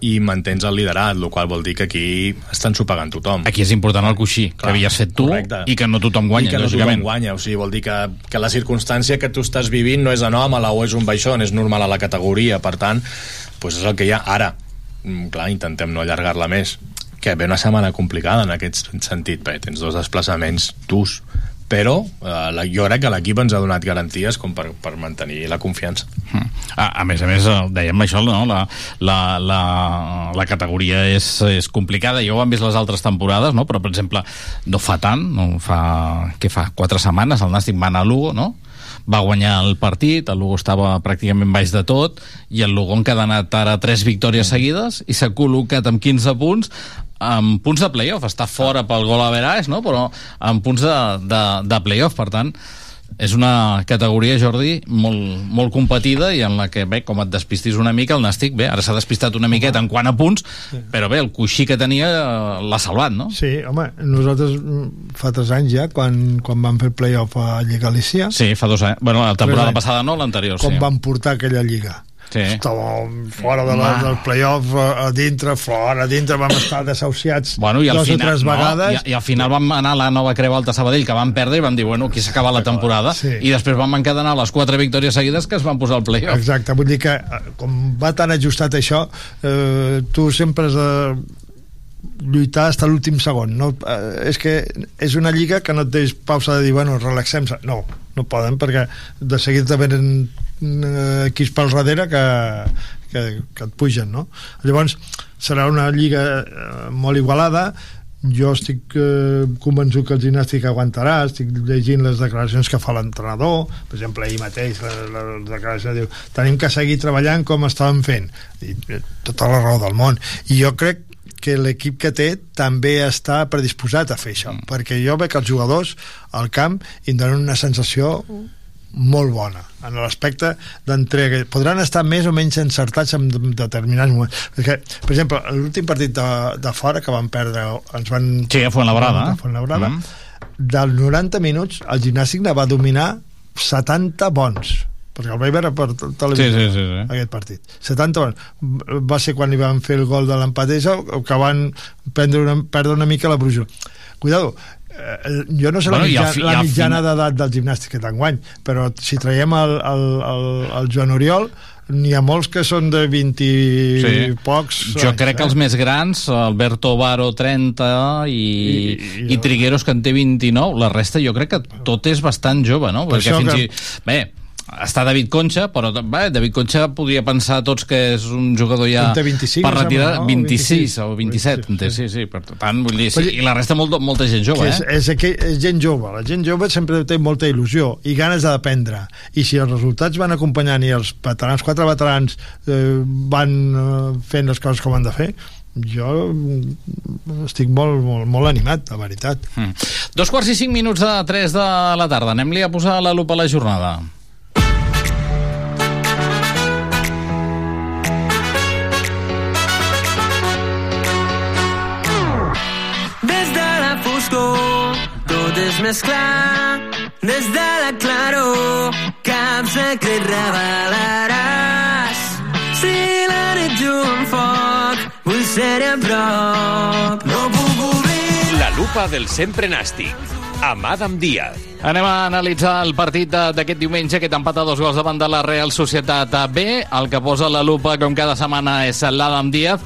i mantens el liderat, el qual vol dir que aquí estan supegant tothom. Aquí és important el coixí, que havies fet tu correcte. i que no tothom guanya, I que no tothom guanya, o sigui, vol dir que, que la circumstància que tu estàs vivint no és anòmala o és un baixón, és normal a la categoria, per tant, doncs és el que hi ha ara. Mm, clar, intentem no allargar-la més. Que ve una setmana complicada en aquest sentit, perquè tens dos desplaçaments durs, però eh, la, jo crec que l'equip ens ha donat garanties com per, per mantenir la confiança. Mm. A, a més a més, dèiem això, no? la, la, la, la categoria és, és complicada, jo ho hem vist les altres temporades, no? però per exemple, no fa tant, no fa, què fa, quatre setmanes, el Nàstic va anar a Lugo, no? va guanyar el partit, el Lugo estava pràcticament baix de tot, i el Lugo en ha anat ara tres victòries seguides i s'ha col·locat amb 15 punts amb punts de playoff, està fora pel gol a veràs, no? però amb punts de, de, de playoff, per tant és una categoria, Jordi, molt, molt competida i en la que, bé, com et despistis una mica, el Nàstic, bé, ara s'ha despistat una miqueta en quant a punts, però bé, el coixí que tenia eh, l'ha salvat, no? Sí, home, nosaltres mm, fa tres anys ja, quan, quan vam fer playoff a Lliga Galícia, Sí, fa dos anys. Bueno, la temporada passada no, l'anterior, com sí. vam portar aquella Lliga. Sí. Estàvem fora de la, del playoff, a, a dintre, fora, a dintre, vam estar desahuciats Bueno, i al dues final, o tres no, vegades. i, i al final vam anar a la nova Creu Alta Sabadell, que vam perdre i vam dir, bueno, aquí s'acaba la temporada, Sí. i després vam encadenar les quatre victòries seguides que es van posar al playoff. Exacte, vull dir que eh, com va tan ajustat això, eh, tu sempre has de lluitar fins a l'últim segon no, eh, és que és una lliga que no et deix pausa de dir, bueno, relaxem-se no, no poden perquè de seguida venen eh, equips pel darrere que, que, que et pugen no? llavors serà una lliga eh, molt igualada jo estic eh, convençut que el gimnàstic aguantarà, estic llegint les declaracions que fa l'entrenador, per exemple ahir mateix la, la, la declaració diu tenim que seguir treballant com estàvem fent I, eh, tota la raó del món i jo crec que l'equip que té també està predisposat a fer això, mm. perquè jo veig els jugadors al camp i donen una sensació molt bona en l'aspecte d'entrega podran estar més o menys encertats en determinats moments perquè, per exemple, l'últim partit de, de fora que van perdre ens van... Sí, a Fuenlabrada. A Fuenlabrada mm. dels 90 minuts el gimnàstic va dominar 70 bons perquè el vaig veure per televisió Sí, sí, sí, sí. aquest partit 70 bons va ser quan li van fer el gol de l'empat que van prendre una, perdre una mica la brujó cuidado eh, jo no sé Bueno, la, i al mitjana, fi- i la mitjana fin- d'edat del gimnàstic que t'enguany però si traiem el, el, el, el Joan Oriol n'hi ha molts que són de 20 i Sí. pocs Jo anys, crec que eh? els més grans, Alberto Baro 30 i, i, i Trigueros que en té 29, la resta jo crec que tot és bastant jove, no? Per Perquè fins que- i... Bé, està David Concha, però bé, David Concha podria pensar tots que és un jugador ja En té 25, per retirar no? 26 o 27, en té, sí, sí, per tant, vull dir, sí, i la resta molt, molta gent jove, és, eh? és, aquell, és gent jove la gent jove sempre té molta il·lusió i ganes d'aprendre i si els resultats van acompanyant i els veterans, quatre veterans eh, van eh, fent les coses com han de fer jo mm, estic molt, molt, molt animat, la veritat Mm. Dos quarts i cinc minuts de 3 de la tarda. Anem-li a posar la lupa a la jornada. Tot és més clar. Des de la claror cap secret revelaràs. Si la nit juga amb foc, vull ser-hi a prop. No puc obrir La lupa del sempre nàstic. Amb Adam Díaz. Anem a analitzar el partit de- d'aquest diumenge, aquest empat a dos gols davant de la Real Societat B. El que posa la lupa, com cada setmana, és l'Adam Díaz.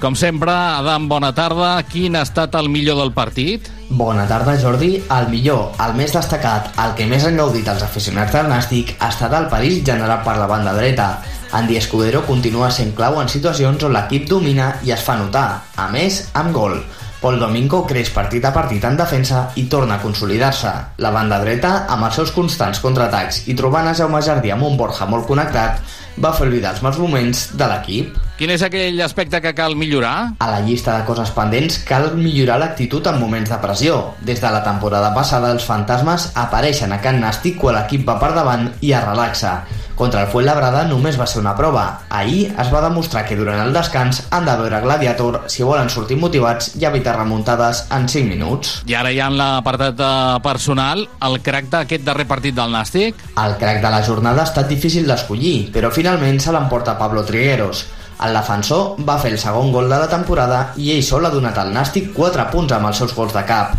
Com sempre, Adam, bona tarda. Quin ha estat el millor del partit? Bona tarda, Jordi. El millor, el més destacat, el que més han gaudit els aficionats del Nàstic ha estat el perill generat per la banda dreta. Andy Escudero continua sent clau en situacions on l'equip domina i es fa notar, a més, amb gol. Pol Domingo creix partit a partit en defensa i torna a consolidar-se. La banda dreta, amb els seus constants contraatacs i trobant a Jaume Jardí amb un Borja molt connectat, va fer oblidar els mals moments de l'equip. Quin és aquell aspecte que cal millorar? A la llista de coses pendents cal millorar l'actitud en moments de pressió. Des de la temporada passada, els fantasmes apareixen a Can Nàstic quan l'equip va per davant i es relaxa. Contra el Fuenlabrada només va ser una prova. Ahir es va demostrar que durant el descans han de veure Gladiator si volen sortir motivats i evitar remuntades en 5 minuts. I ara ja en l'apartat eh, personal, el crac d'aquest darrer partit del Nàstic? El crac de la jornada ha estat difícil d'escollir, però finalment se l'emporta Pablo Trigueros. El defensor va fer el segon gol de la temporada i ell sol ha donat al Nàstic 4 punts amb els seus gols de cap.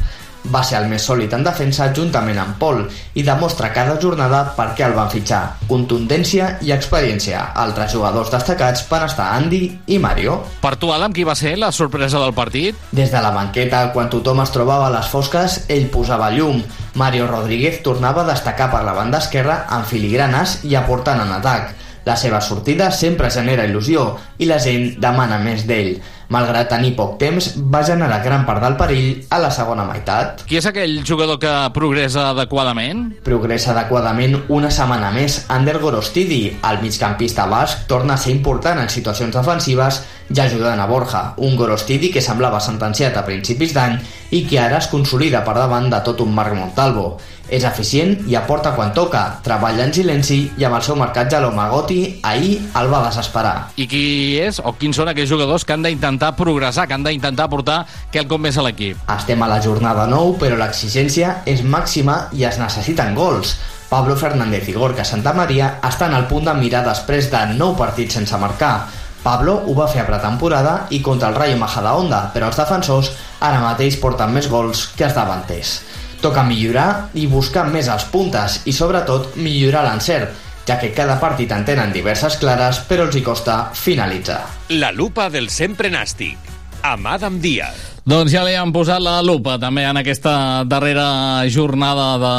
Va ser el més sòlid en defensa juntament amb Pol i demostra cada jornada per què el van fitxar. Contundència i experiència. Altres jugadors destacats van estar Andy i Mario. Per tu, Adam, qui va ser la sorpresa del partit? Des de la banqueta, quan tothom es trobava a les fosques, ell posava llum. Mario Rodríguez tornava a destacar per la banda esquerra amb filigranes i aportant en atac. La seva sortida sempre genera il·lusió i la gent demana més d'ell. Malgrat tenir poc temps, va generar gran part del perill a la segona meitat. Qui és aquell jugador que progressa adequadament? Progressa adequadament una setmana més Ander Gorostidi. El migcampista basc torna a ser important en situacions defensives i ajudant a Borja, un Gorostidi que semblava sentenciat a principis d'any i que ara es consolida per davant de tot un Marc Montalvo. És eficient i aporta quan toca, treballa en silenci i amb el seu marcatge a l'Omagoti ahir el va desesperar. I qui és o quins són aquells jugadors que han d'intentar progressar, que han d'intentar portar quelcom més a l'equip? Estem a la jornada 9, però l'exigència és màxima i es necessiten gols. Pablo Fernández i Gorka Santamaria estan al punt de mirar després de 9 partits sense marcar. Pablo ho va fer a pretemporada i contra el Rayo Majadahonda, però els defensors ara mateix porten més gols que els davanters. Toca millorar i buscar més els puntes i sobretot millorar l'encert, ja que cada partit en tenen diverses clares però els hi costa finalitzar. La lupa del sempre nàstic. Amb Adam Díaz. Doncs ja li han posat la lupa també en aquesta darrera jornada de,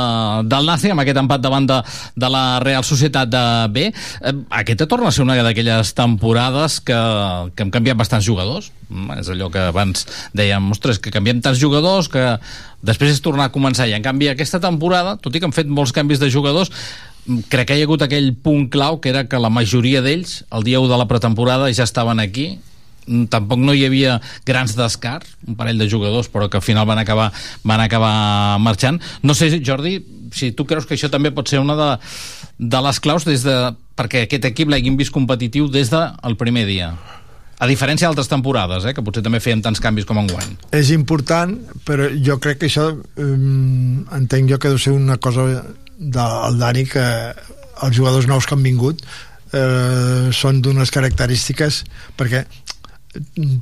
del Nàstic, amb aquest empat davant de, de la Real Societat de B. Eh, Aquesta torna a ser una d'aquelles temporades que, que hem canviat bastants jugadors. Mm, És allò que abans dèiem, ostres, que canviem tants jugadors que després és tornar a començar. I en canvi aquesta temporada, tot i que han fet molts canvis de jugadors, mm, crec que hi ha hagut aquell punt clau que era que la majoria d'ells, el dia 1 de la pretemporada, ja estaven aquí tampoc no hi havia grans descars, un parell de jugadors, però que al final van acabar, van acabar marxant. No sé, Jordi, si tu creus que això també pot ser una de, de les claus des de, perquè aquest equip l'haguem vist competitiu des del primer dia. A diferència d'altres temporades, eh, que potser també feien tants canvis com enguany. És important, però jo crec que això um, entenc jo que deu ser una cosa del Dani que els jugadors nous que han vingut eh, són d'unes característiques perquè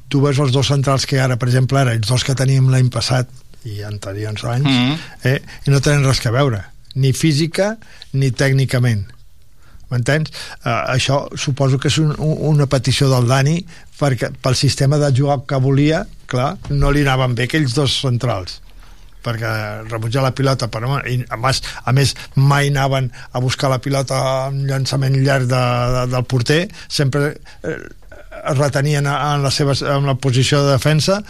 tu veus els dos centrals que ara, per exemple, ara, els dos que teníem l'any passat i anteriors anys, mm -hmm. eh, i no tenen res que veure, ni física ni tècnicament. M'entens? Uh, això suposo que és un, un, una petició del Dani perquè pel sistema de jugar que volia, clar, no li anaven bé aquells dos centrals perquè rebutjar la pilota però, i a més, a més mai anaven a buscar la pilota en llançament llarg de, de, del porter sempre eh, es retenien en la, seva, en la posició de defensa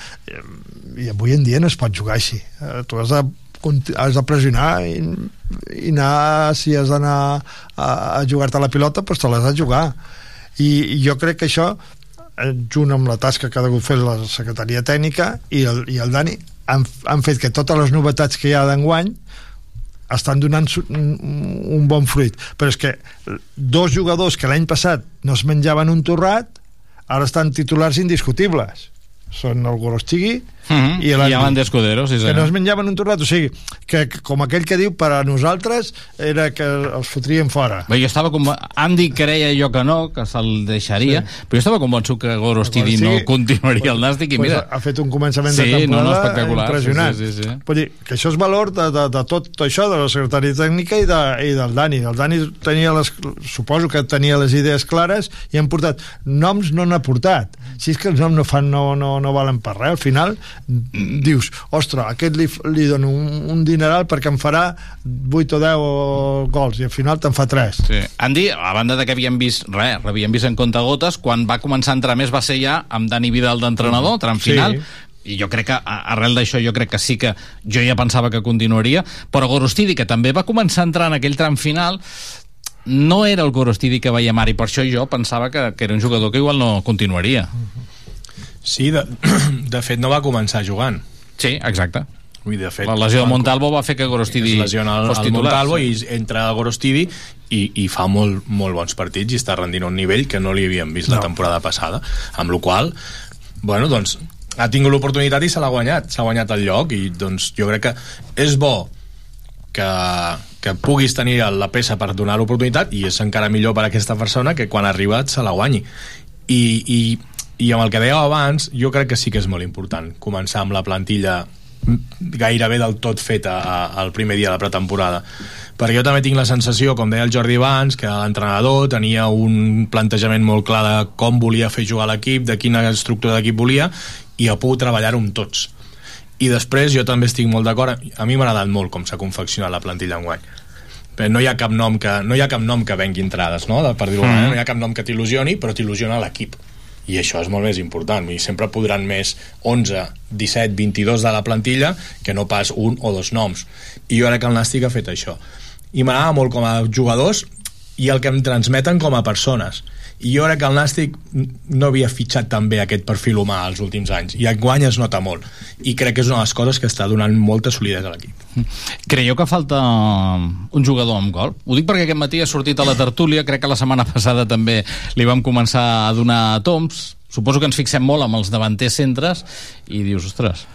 i avui en dia no es pot jugar així. Eh, tu has de, has de pressionar i, i anar, si has d'anar a, a jugar-te la pilota doncs te l'has de jugar. I, i jo crec que això eh, junt amb la tasca que ha hagut fer la secretaria tècnica i el, i el Dani han, han fet que totes les novetats que hi ha d'enguany estan donant un bon fruit. Però és que dos jugadors que l'any passat no es menjaven un torrat ara estan titulars indiscutibles. Són el Gorostigui uh -huh. i l'Andy Escudero sí, que no es menjaven un torrat o sigui, que, que com aquell que diu per a nosaltres era que els fotrien fora Bé, jo estava com... Andy creia jo que no que se'l deixaria, sí. però jo estava convençut que Gorostigui sí. no continuaria el Nàstic i pues mira... ha fet un començament sí, de temporada no, no, espectacular. impressionant sí, sí, sí. Vull dir, que això és valor de, de, de tot això de la secretaria tècnica i, de, i del Dani el Dani tenia les, suposo que tenia les idees clares i han portat noms no n'ha portat si és que els noms no fan no, no, no valen per res al final dius, ostres, aquest li, li dono un, un dineral perquè em farà 8 o 10 gols i al final te'n fa 3 sí. Andy, a banda de que havíem vist res, l'havíem vist en comptagotes quan va començar a entrar més va ser ja amb Dani Vidal d'entrenador, tram final. Sí i jo crec que arrel d'això jo crec que sí que jo ja pensava que continuaria però Gorostidi que també va començar a entrar en aquell tram final no era el Gorostidi que veiem ara i per això jo pensava que, que era un jugador que igual no continuaria Sí, de, de fet no va començar jugant. Sí, exacte. Dir, de fet, la lesió de Montalvo va fer que Gorostidi es lesiona el, el Montalvo sí. i entra a Gorostidi i, i fa molt, molt bons partits i està rendint un nivell que no li havíem vist no. la temporada passada amb la qual bueno, doncs, ha tingut l'oportunitat i se l'ha guanyat s'ha guanyat el lloc i doncs jo crec que és bo que, que puguis tenir la peça per donar l'oportunitat i és encara millor per a aquesta persona que quan ha arribat se la guanyi i, i i amb el que dèieu abans, jo crec que sí que és molt important començar amb la plantilla gairebé del tot feta al primer dia de la pretemporada perquè jo també tinc la sensació, com deia el Jordi abans que l'entrenador tenia un plantejament molt clar de com volia fer jugar l'equip de quina estructura d'equip volia i ha pogut treballar-ho amb tots i després jo també estic molt d'acord a mi m'ha agradat molt com s'ha confeccionat la plantilla enguany però no hi ha cap nom que, no hi ha cap nom que vengui entrades no? per dir-ho mm. no hi ha cap nom que t'il·lusioni però t'il·lusiona l'equip i això és molt més important. I sempre podran més 11, 17, 22 de la plantilla que no pas un o dos noms. I jo crec que el Nàstic ha fet això. I m'agrada molt com a jugadors i el que em transmeten com a persones i jo crec que el Nàstic no havia fitxat tan bé aquest perfil humà els últims anys i enguany es nota molt i crec que és una de les coses que està donant molta solidesa a l'equip Creieu que falta un jugador amb gol? Ho dic perquè aquest matí ha sortit a la tertúlia, crec que la setmana passada també li vam començar a donar toms. Suposo que ens fixem molt amb els davanters centres i dius, ostres,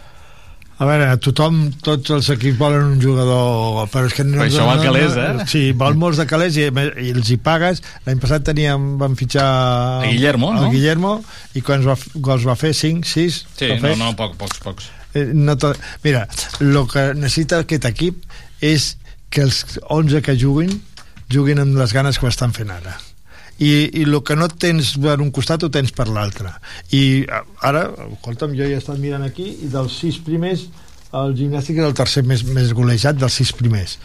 a veure, tothom, tots els equips volen un jugador, però és que no... Però això val calés, eh? Sí, vol molts de calés i, i els hi pagues. L'any passat teníem, vam fitxar... A Guillermo, no? Guillermo, i quan va, gols va fer? 5, 6? Sí, no, no, poc, pocs, pocs. Eh, no to... Mira, el que necessita aquest equip és que els 11 que juguin juguin amb les ganes que ho estan fent ara i, i el que no tens per un costat ho tens per l'altre i ara, escolta'm, jo ja he estat mirant aquí i dels sis primers el gimnàstic és el tercer més, més golejat dels sis primers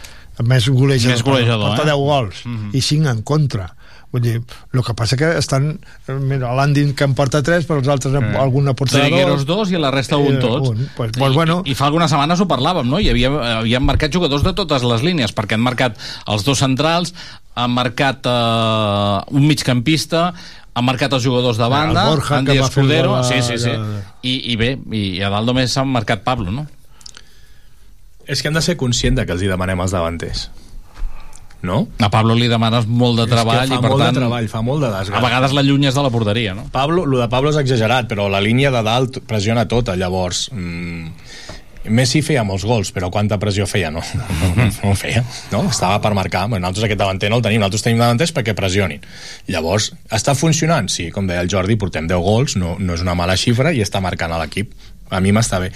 més golejador, més golejador porta eh? 10 gols mm -hmm. i 5 en contra Vull dir, el que passa que estan... Mira, l'Andy que en porta 3, però els altres mm. alguna porta 2. Trigueros 2 i la resta un tots. Un. Pues, pues, I, bueno. I fa algunes setmanes ho parlàvem, no? I havia, havien marcat jugadors de totes les línies, perquè han marcat els dos centrals, han marcat eh, un migcampista, han marcat els jugadors de banda, el Borja, Andy Escudero, gol a- sí, sí, sí. I, i bé, i a dalt només s'ha marcat Pablo, no? És que hem de ser conscients de que els hi demanem els davanters. No? A Pablo li demanes molt de treball i per molt tant de treball, fa molt de desgast. a vegades l'allunyes de la porteria, no? Pablo, lo de Pablo és exagerat, però la línia de dalt pressiona tota, llavors... Mm, Messi feia molts gols, però quanta pressió feia? No, no, no, no feia, no? Estava per marcar. Bueno, nosaltres aquest davanter no el tenim, nosaltres tenim davanters perquè pressionin. Llavors, està funcionant? Sí, com deia el Jordi, portem 10 gols, no, no és una mala xifra i està marcant a l'equip. A mi m'està bé.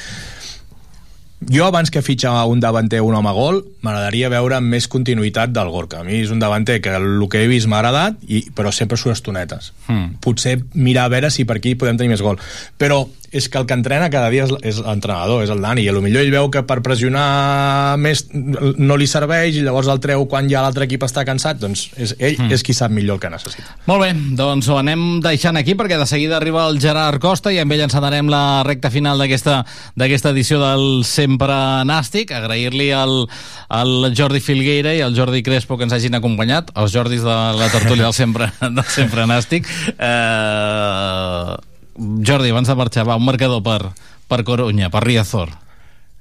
Jo, abans que fitxa un davanter un home gol, m'agradaria veure més continuïtat del Gorka. A mi és un davanter que el que he vist m'ha agradat, i, però sempre surt estonetes. Mm. Potser mirar a veure si per aquí podem tenir més gol. Però és que el que entrena cada dia és, és l'entrenador, és el Dani, i potser ell veu que per pressionar més no li serveix i llavors el treu quan ja l'altre equip està cansat, doncs és, ell Mm. és qui sap millor el que necessita. Molt bé, doncs ho anem deixant aquí perquè de seguida arriba el Gerard Costa i amb ell encetarem la recta final d'aquesta d'aquesta edició del Sempre Nàstic. Agrair-li al, al Jordi Filgueira i al Jordi Crespo que ens hagin acompanyat, els Jordis de la tertúlia del Sempre, del sempre Nàstic. Eh, Jordi, abans de marxar, va, un marcador per, per Corunya, per Riazor.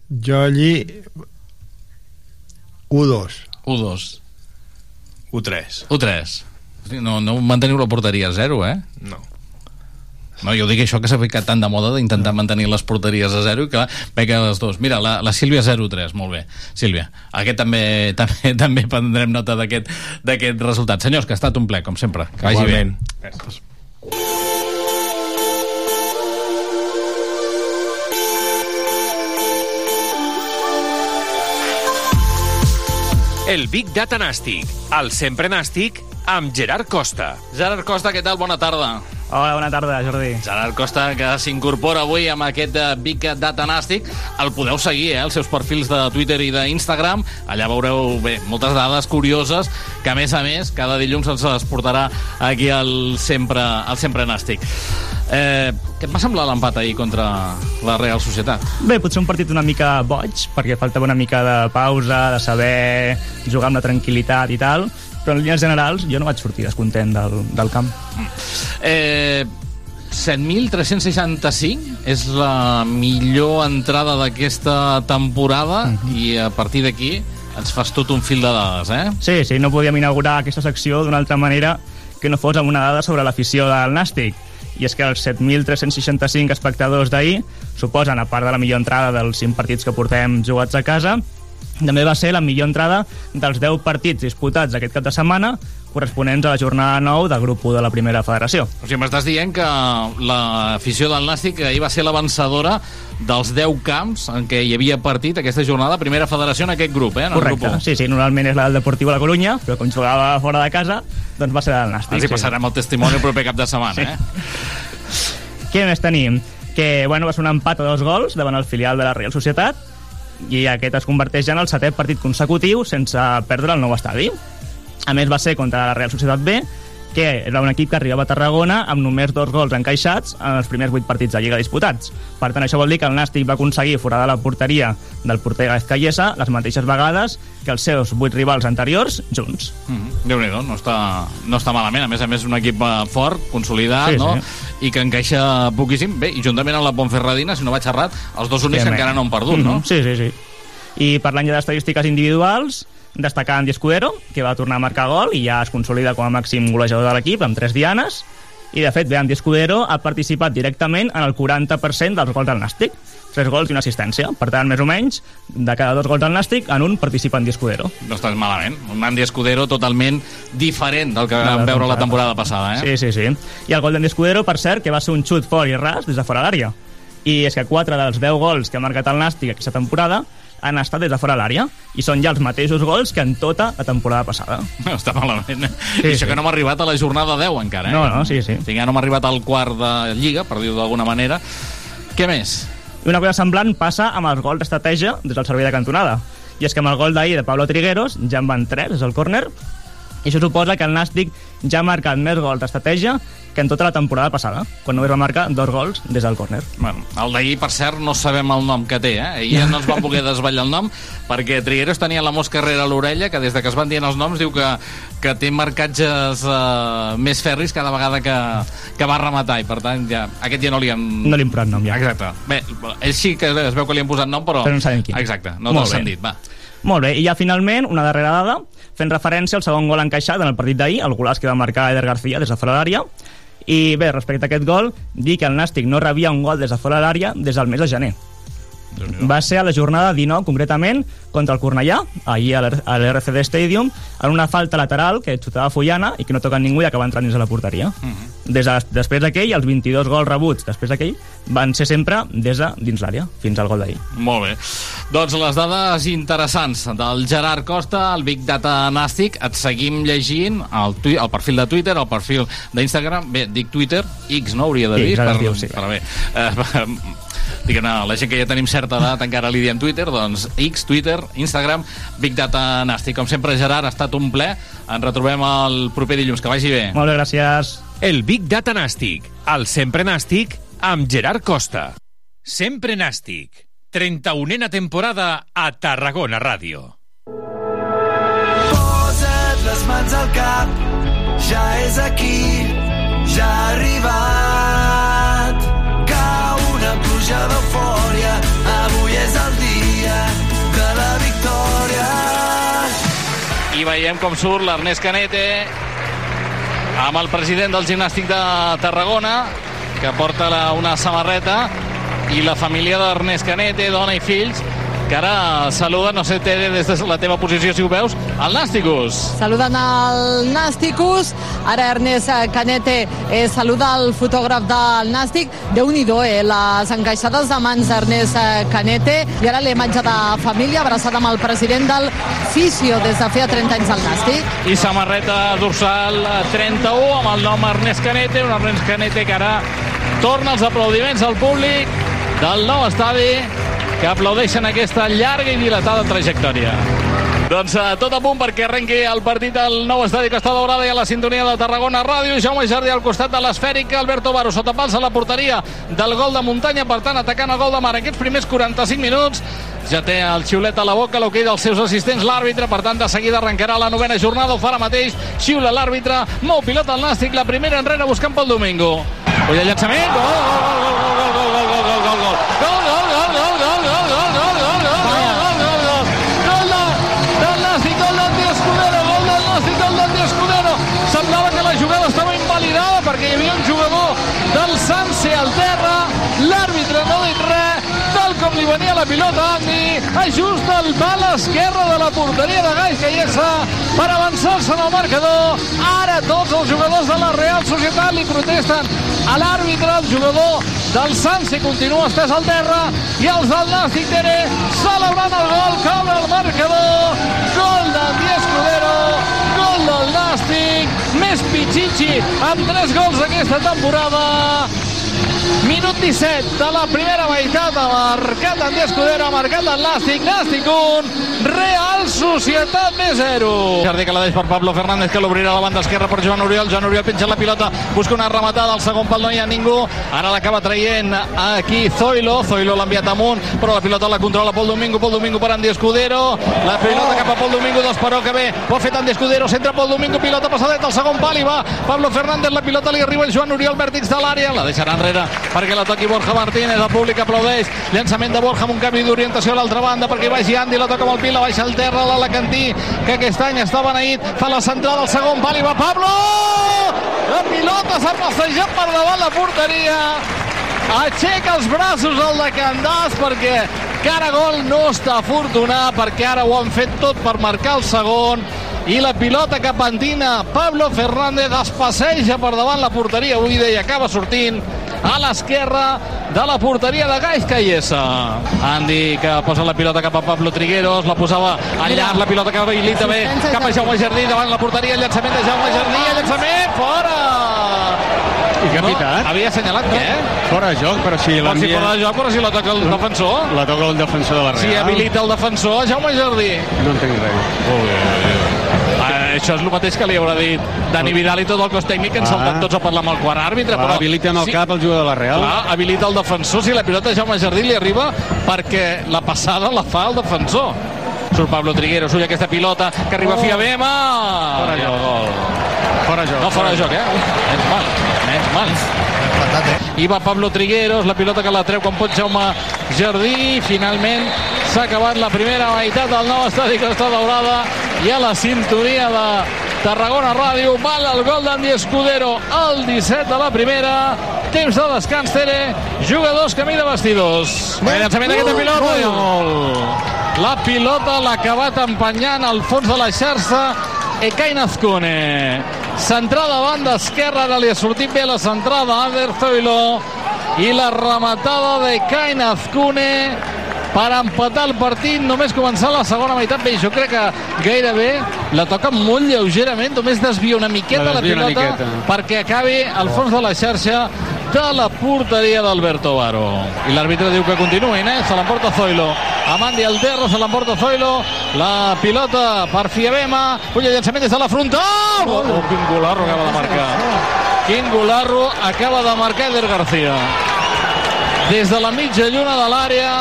Jo allí 1-2. 1-2. 1-3. 1-3. No, no manteniu la porteria a 0, eh? No. No, jo dic això que s'ha ficat tant de moda d'intentar mantenir les porteries a 0 i que ve que les dos. Mira, la, la Sílvia 0-3, molt bé. Sílvia, aquest també també, també prendrem nota d'aquest d'aquest resultat. Senyors, que ha estat un ple, com sempre. Que vagi Igualment. bé. El Big Data Nàstic, el sempre nàstic, amb Gerard Costa. Gerard Costa, què tal? Bona tarda. Hola, bona tarda, Jordi. Gerard Costa, que s'incorpora avui amb aquest eh, Big Data Nàstic. El podeu seguir, eh, els seus perfils de Twitter i d'Instagram. Allà veureu bé, moltes dades curioses que, a més a més, cada dilluns ens les portarà aquí al Sempre, al sempre Nàstic. Eh, què et va semblar l'empat ahir contra la Real Societat? Bé, potser un partit una mica boig, perquè faltava una mica de pausa, de saber jugar amb la tranquil·litat i tal, però en línies generals jo no vaig sortir descontent del, del camp. Eh, 7.365 és la millor entrada d'aquesta temporada i a partir d'aquí ens fas tot un fil de dades, eh? Sí, sí, no podíem inaugurar aquesta secció d'una altra manera que no fos amb una dada sobre l'afició del Nàstic. I és que els 7.365 espectadors d'ahir suposen, a part de la millor entrada dels 5 partits que portem jugats a casa, també va ser la millor entrada dels 10 partits disputats aquest cap de setmana, corresponents a la jornada 9 del grup 1 de la primera federació. O sigui, m'estàs dient que l'afició del Nàstic ahir va ser la vencedora dels 10 camps en què hi havia partit aquesta jornada, primera federació en aquest grup, eh? En Correcte, grup 1. sí, sí, normalment és la del Deportiu a la Corunya, però com jugava fora de casa, doncs va ser la del Nàstic. Ens hi passarem el testimoni el proper cap de setmana, Sí. eh? Què més tenim? Que bueno, va ser un empat a dos gols davant el filial de la Real Societat i aquest es converteix en el setè partit consecutiu sense perdre el nou estadi. A més, va ser contra la Real Societat B, que era un equip que arribava a Tarragona amb només dos gols encaixats en els primers vuit partits de Lliga disputats. Per tant, això vol dir que el Nàstic va aconseguir foradar la porteria del porter Gaez Callesa les mateixes vegades que els seus vuit rivals anteriors junts. Mm -hmm. Déu-n'hi-do, no està, no està malament. A més a més, un equip eh, fort, consolidat, Sí, no? sí. I que encaixa poquíssim. Bé, i juntament amb la Ponferradina, si no vaig errat, els dos únics que Evidentment. encara no han perdut, no? Mhm, Sí, sí, sí. I parlant ja d'estadístiques individuals, destacar Andy Escudero, que va tornar a marcar gol i ja es consolida com a màxim golejador de l'equip amb tres dianes. I, de fet, bé, Andy Escudero ha participat directament en el 40% dels gols del Nàstic. Tres gols i una assistència. Per tant, més o menys, de cada dos gols del Nàstic, en un participa Andy Escudero. No estàs malament. Un Andy Escudero totalment diferent del que vam veure la temporada passada, eh? Sí, sí, sí. I el gol d'Andy Escudero, per cert, que va ser un xut fort i ras des de fora l'àrea. I és que 4 dels 10 gols que ha marcat el Nàstic aquesta temporada han estat des de fora l'àrea i són ja els mateixos gols que en tota la temporada passada. No està malament. Sí, I això sí. que no m'ha arribat a la jornada 10 encara, eh? No, no, sí, sí. O sigui, ja no m'ha arribat al quart de Lliga, per dir-ho d'alguna manera. Què més? I una cosa semblant passa amb els gols d'estratègia des del servei de cantonada. I és que amb el gol d'ahir de Pablo Trigueros ja en van 3 des del córner I això suposa que el Nàstic ja ha marcat més gols d'estratègia que en tota la temporada passada, quan només va marcar dos gols des del córner. Bueno, el d'ahir, per cert, no sabem el nom que té, eh? Ahir ja no ens van voler desvetllar el nom, perquè Trigueros tenia la mosca rere l'orella, que des de que es van dient els noms diu que, que té marcatges eh, més ferris cada vegada que, que va rematar, i per tant, ja, aquest ja no li han... No li hem posat nom, ja. Exacte. Bé, ell sí que es veu que li han posat nom, però... Però no sabem quin. Exacte, no te'l bé. sentit, va. Molt bé, i ja finalment, una darrera dada, fent referència al segon gol encaixat en el partit d'ahir, el golaç que va marcar Eder García des de fora de l'àrea, i bé, respecte a aquest gol, dir que el Nàstic no rebia un gol des de fora l'àrea des del mes de gener. Va ser a la jornada 19, concretament, contra el Cornellà, ahir a l'R- a l'RCD Stadium, en una falta lateral que xutava Follana i que no toca ningú i acaba entrant dins de la porteria. Des de, després d'aquell, els 22 gols rebuts després d'aquell van ser sempre des de dins l'àrea, fins al gol d'ahir. Molt bé. Doncs les dades interessants del Gerard Costa, el Big Data Nàstic. Et seguim llegint el, tui el perfil de Twitter, el perfil d'Instagram. Bé, dic Twitter, X no hauria de dir. X, per, diu, sí. per bé. Eh, diguem la gent que ja tenim certa edat encara li diem Twitter, doncs X, Twitter, Instagram, Big Data Nàstic. Com sempre, Gerard, ha estat un ple. Ens retrobem el proper dilluns. Que vagi bé. Molt bé, gràcies. El Big Data Nàstic, el sempre nàstic, amb Gerard Costa. Sempre nàstic. 31a temporada a Tarragona Ràdio. Posa't les mans al cap, ja és aquí, ja ha arribat. Pluja d'eufòria, avui és el dia de la victòria. I veiem com surt l'Ernest Canete amb el president del gimnàstic de Tarragona, que porta la, una samarreta, i la família d'Ernest Canete, dona i fills, que ara saluda, no sé, Tere, des de la teva posició, si ho veus, el Nàsticus. Saludant el Nàsticus, ara Ernest Canete eh, saluda el fotògraf del Nàstic. déu nhi eh, les encaixades de mans d'Ernest Canete. I ara la imatge de família abraçada amb el president del Fisio des de feia 30 anys al Nàstic. I samarreta dorsal eh, 31 amb el nom Ernest Canete, un Ernest Canete que ara torna els aplaudiments al públic del nou estadi que aplaudeixen aquesta llarga i dilatada trajectòria. Doncs eh, tot a punt perquè arrenqui el partit del nou estadi Costa Daurada i a la sintonia de Tarragona Ràdio. Jaume Jardí al costat de l'esfèrica, Alberto Baro sota pals a la porteria del gol de muntanya, per tant atacant el gol de mar aquests primers 45 minuts. Ja té el xiulet a la boca, l'hoquei dels seus assistents, l'àrbitre, per tant de seguida arrencarà la novena jornada, ho farà mateix, xiula l'àrbitre, mou pilota al Nàstic, la primera enrere buscant pel Domingo. Ull el llançament, gol, gol, gol, gol, gol, gol, gol, gol, gol, gol, gol, venia la pilota a Andy, ajusta el pal esquerre de la porteria de Gais Caiessa per avançar-se en el marcador. Ara tots els jugadors de la Real Societat li protesten a l'àrbitre, el jugador del Sanse continua estès al terra i els del Nàstic Tere celebrant el gol, caure el marcador, gol d'Andy Escudero, gol del Nàstic, més Pichichi amb tres gols aquesta temporada. Minut 17 de la primera meitat, ha marcat Andy Escudero, ha marcat el Nàstic, Nàstic 1, Real Societat B 0. Jardí que la deix per Pablo Fernández, que l'obrirà a la banda esquerra per Joan Oriol, Joan Oriol penja la pilota, busca una rematada, al segon pal no hi ha ningú, ara l'acaba traient aquí Zoilo, Zoilo l'ha enviat amunt, però la pilota la controla Pol Domingo, Pol Domingo per Andy Escudero, la pilota cap a Pol Domingo, d'Esperó que bé, ho ha fet Andy Escudero, centra Pol Domingo, pilota passadet al segon pal i va Pablo Fernández, la pilota li arriba al Joan Oriol, vèrtix de l'àrea, la deixarà enrere perquè la toqui Borja Martínez, el públic aplaudeix, llançament de Borja amb un canvi d'orientació a l'altra banda perquè vagi Andy, la toca amb el pil, la baixa al terra l'Alacantí, que aquest any està beneït, fa la centrada al segon pal i va Pablo! La pilota s'ha passejat per davant la porteria, aixeca els braços el de Candàs perquè cara gol no està afortunat perquè ara ho han fet tot per marcar el segon. I la pilota que pentina Pablo Fernández es passeja per davant la porteria buida i acaba sortint a l'esquerra de la porteria de Gais Caiessa. Andy que posa la pilota cap a Pablo Trigueros, la posava al llarg, la pilota que habilita bé cap a Jaume Jardí davant la porteria, el llançament de Jaume Jardí, el llançament fora! I què ha pitat? No, havia assenyalat què? Fora de joc, però si Però si l'envia... fora de joc, però si la toca el defensor. La toca el defensor de la Real. Si habilita el defensor, Jaume Jardí. No entenc res. Eh, això és el mateix que li haurà dit Dani Vidal i tot el cos tècnic que han Ah. saltat tots a parlar amb el quart àrbitre. Clar, però habilita amb el cap el jugador de la Real. Clar, habilita el defensor si la pilota Jaume Jardí li arriba perquè la passada la fa el defensor. Surt Pablo Trigueros, ull aquesta pilota que arriba Oh. a Fiabema. Fora joc. gol. Fora joc. No, fora de joc, eh? Menys mal, menys mal. I va Pablo Trigueros, la pilota que la treu quan pot Jaume Jardí. Finalment s'ha acabat la primera meitat del nou estadi Costa Daurada i a la sintonia de Tarragona Ràdio val el gol d'Andy Escudero al 17 de la primera. Temps de descans Tere. Jugadors camí de vestidors. Bé, llançament d'aquesta pilota i el gol la pilota l'ha acabat empenyant al fons de la xarxa. Ekain Azcune centrada a banda esquerra ara li ha sortit bé la centrada a Ander Zoilo i la rematada de Ekain Azcune per empatar el partit, només començar la segona meitat. Bé, jo crec que gairebé la toca molt lleugerament, només desvia una miqueta La la, pilota miqueta. perquè acabi al fons de la xarxa de la porteria d'Alberto Baro. I l'àrbitre diu que continuïn, eh? Se l'emporta Zoilo. Amandi Alterro, se l'emporta Zoilo. La pilota per Fiabema. Ull, el llançament des de la frontal. Oh, oh, quin golarro acaba de marcar. Quin golarro acaba de marcar Eder García. Des de la mitja lluna de l'àrea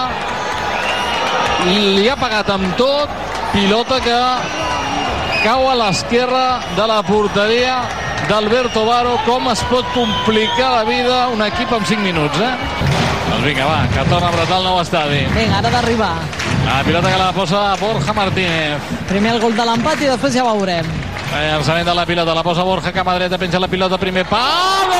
li ha pagat amb tot. Pilota que cau a l'esquerra de la porteria d'Alberto Baro. Com es pot complicar la vida un equip en 5 minuts, eh? Doncs vinga, va, que torna a apretar el nou estadi. Vinga, ara d'arribar. La pilota que la posa Borja Martínez. Primer el gol de l'empat i després ja veurem. El llançament de la pilota, la posa Borja, cama dreta, penja la pilota, primer pal,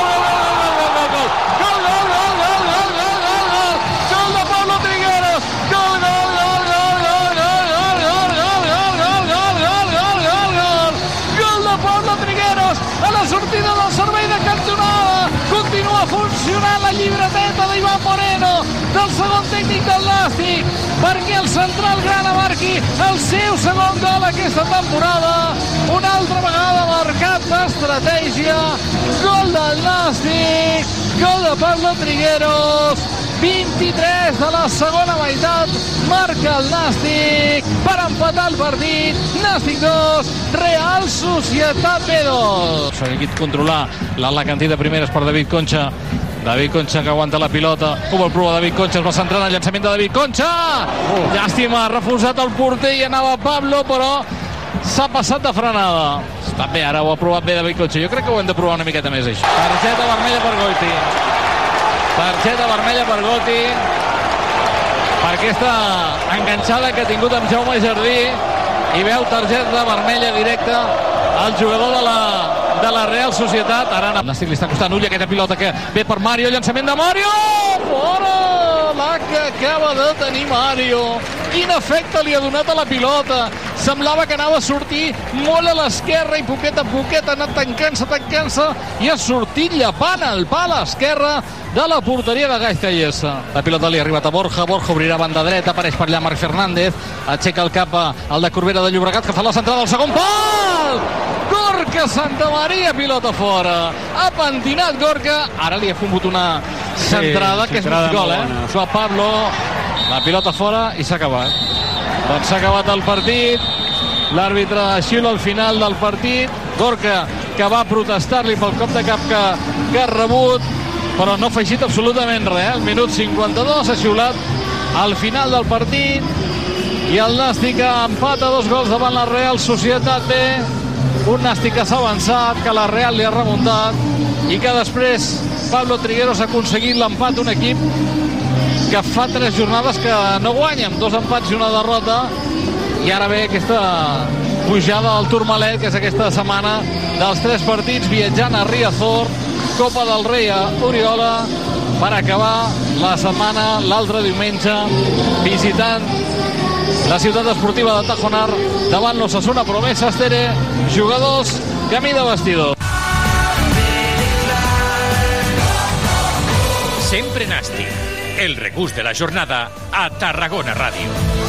el seu segon gol aquesta temporada, una altra vegada marcat d'estratègia, gol del Nàstic, gol de Pablo Trigueros, 23 de la segona meitat, marca el Nàstic per empatar el partit, Nàstic 2, Real Societat B2. S'ha controlar l'Alacantí de primeres per David Concha, David Concha que aguanta la pilota. Com el prova David Concha, es va centrant el llançament de David Concha. Uh. Llàstima, ha refusat el porter i anava Pablo, però s'ha passat de frenada. Està bé, ara ho ha provat bé David Concha. Jo crec que ho hem de provar una miqueta més, això. Targeta vermella per Goiti. Targeta vermella per Goiti per aquesta enganxada que ha tingut amb Jaume Jardí i veu targeta vermella directa al jugador de la, de la Real Societat. Ara el Nàstic li està costant ull aquesta pilota que ve per Mario, llançament de Mario! Fora! La que acaba de tenir Mario. Quin efecte li ha donat a la pilota. Semblava que anava a sortir molt a l'esquerra i poquet a poquet ha anat tancant-se, tancant-se i ha sortit llapant el pal a l'esquerra de la porteria de Gais Callesa. La pilota li ha arribat a Borja, Borja obrirà banda dreta, apareix per allà Marc Fernández, aixeca el cap al de Corbera de Llobregat, que fa la centrada al segon pal! Gorka Santa Maria, pilota fora. Ha pentinat Gorka, ara li ha fumut una centrada, que és mig gol, eh? bona. Joa Pablo, la pilota fora i s'ha acabat. Doncs s'ha acabat el partit, l'àrbitre xiula al final del partit, Gorka que va protestar-li pel cop de cap que, que ha rebut, però no ha afegit absolutament res. eh? El minut 52 ha xiulat al final del partit i el Nàstic empata dos gols davant la Real Societat B. Un Nàstic que s'ha avançat, que la Real li ha remuntat i que després Pablo Trigueros ha aconseguit l'empat d'un equip que fa tres jornades que no guanya, amb dos empats i una derrota i ara ve aquesta pujada al Tourmalet, que és aquesta setmana dels tres partits, viatjant a Riazor, Copa del Rei a Oriola, per acabar la setmana l'altre diumenge visitant la ciutat esportiva de Tajonar davant l'Ossassuna Promesa Estere, jugadors camí de vestidor. Sempre Nàstic, el regús de la jornada a Tarragona Ràdio.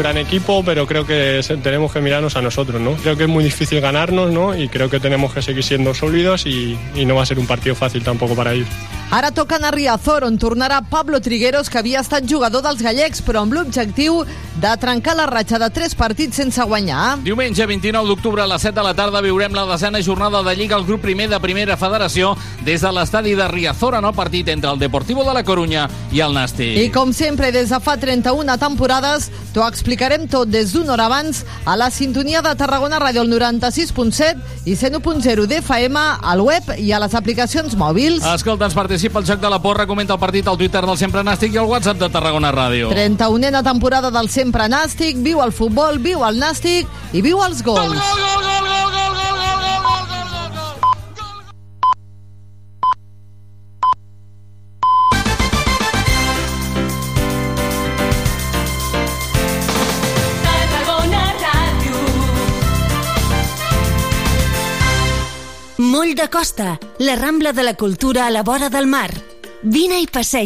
Gran equipo, pero creo que tenemos que mirarnos a nosotros, ¿no? Creo que es muy difícil ganarnos, ¿no? Y creo que tenemos que seguir siendo sólidos y, y no va a ser un partido fácil tampoco para ellos. Ara toca anar a Riazor, on tornarà Pablo Trigueros, que havia estat jugador dels gallecs, però amb l'objectiu de trencar la ratxa de tres partits sense guanyar. Diumenge 29 d'octubre a les 7 de la tarda viurem la desena jornada de Lliga al grup primer de Primera Federació des de l'estadi de Riazor en el partit entre el Deportivo de la Corunya i el Nàstic. I com sempre, des de fa 31 temporades, t'ho explicarem tot des d'una hora abans a la sintonia de Tarragona Ràdio, el 96.7 i 101.0 d'FM, al web i a les aplicacions mòbils. Escolta, ens participa al Joc de la Porra, comenta el partit al Twitter del Sempre Nàstic i al WhatsApp de Tarragona Ràdio. 31a temporada del Sempre Nàstic, viu el futbol, viu el Nàstic i viu els gols. Tarragona Moll de Costa, la Rambla de la Cultura a la vora del mar. Vine i passeja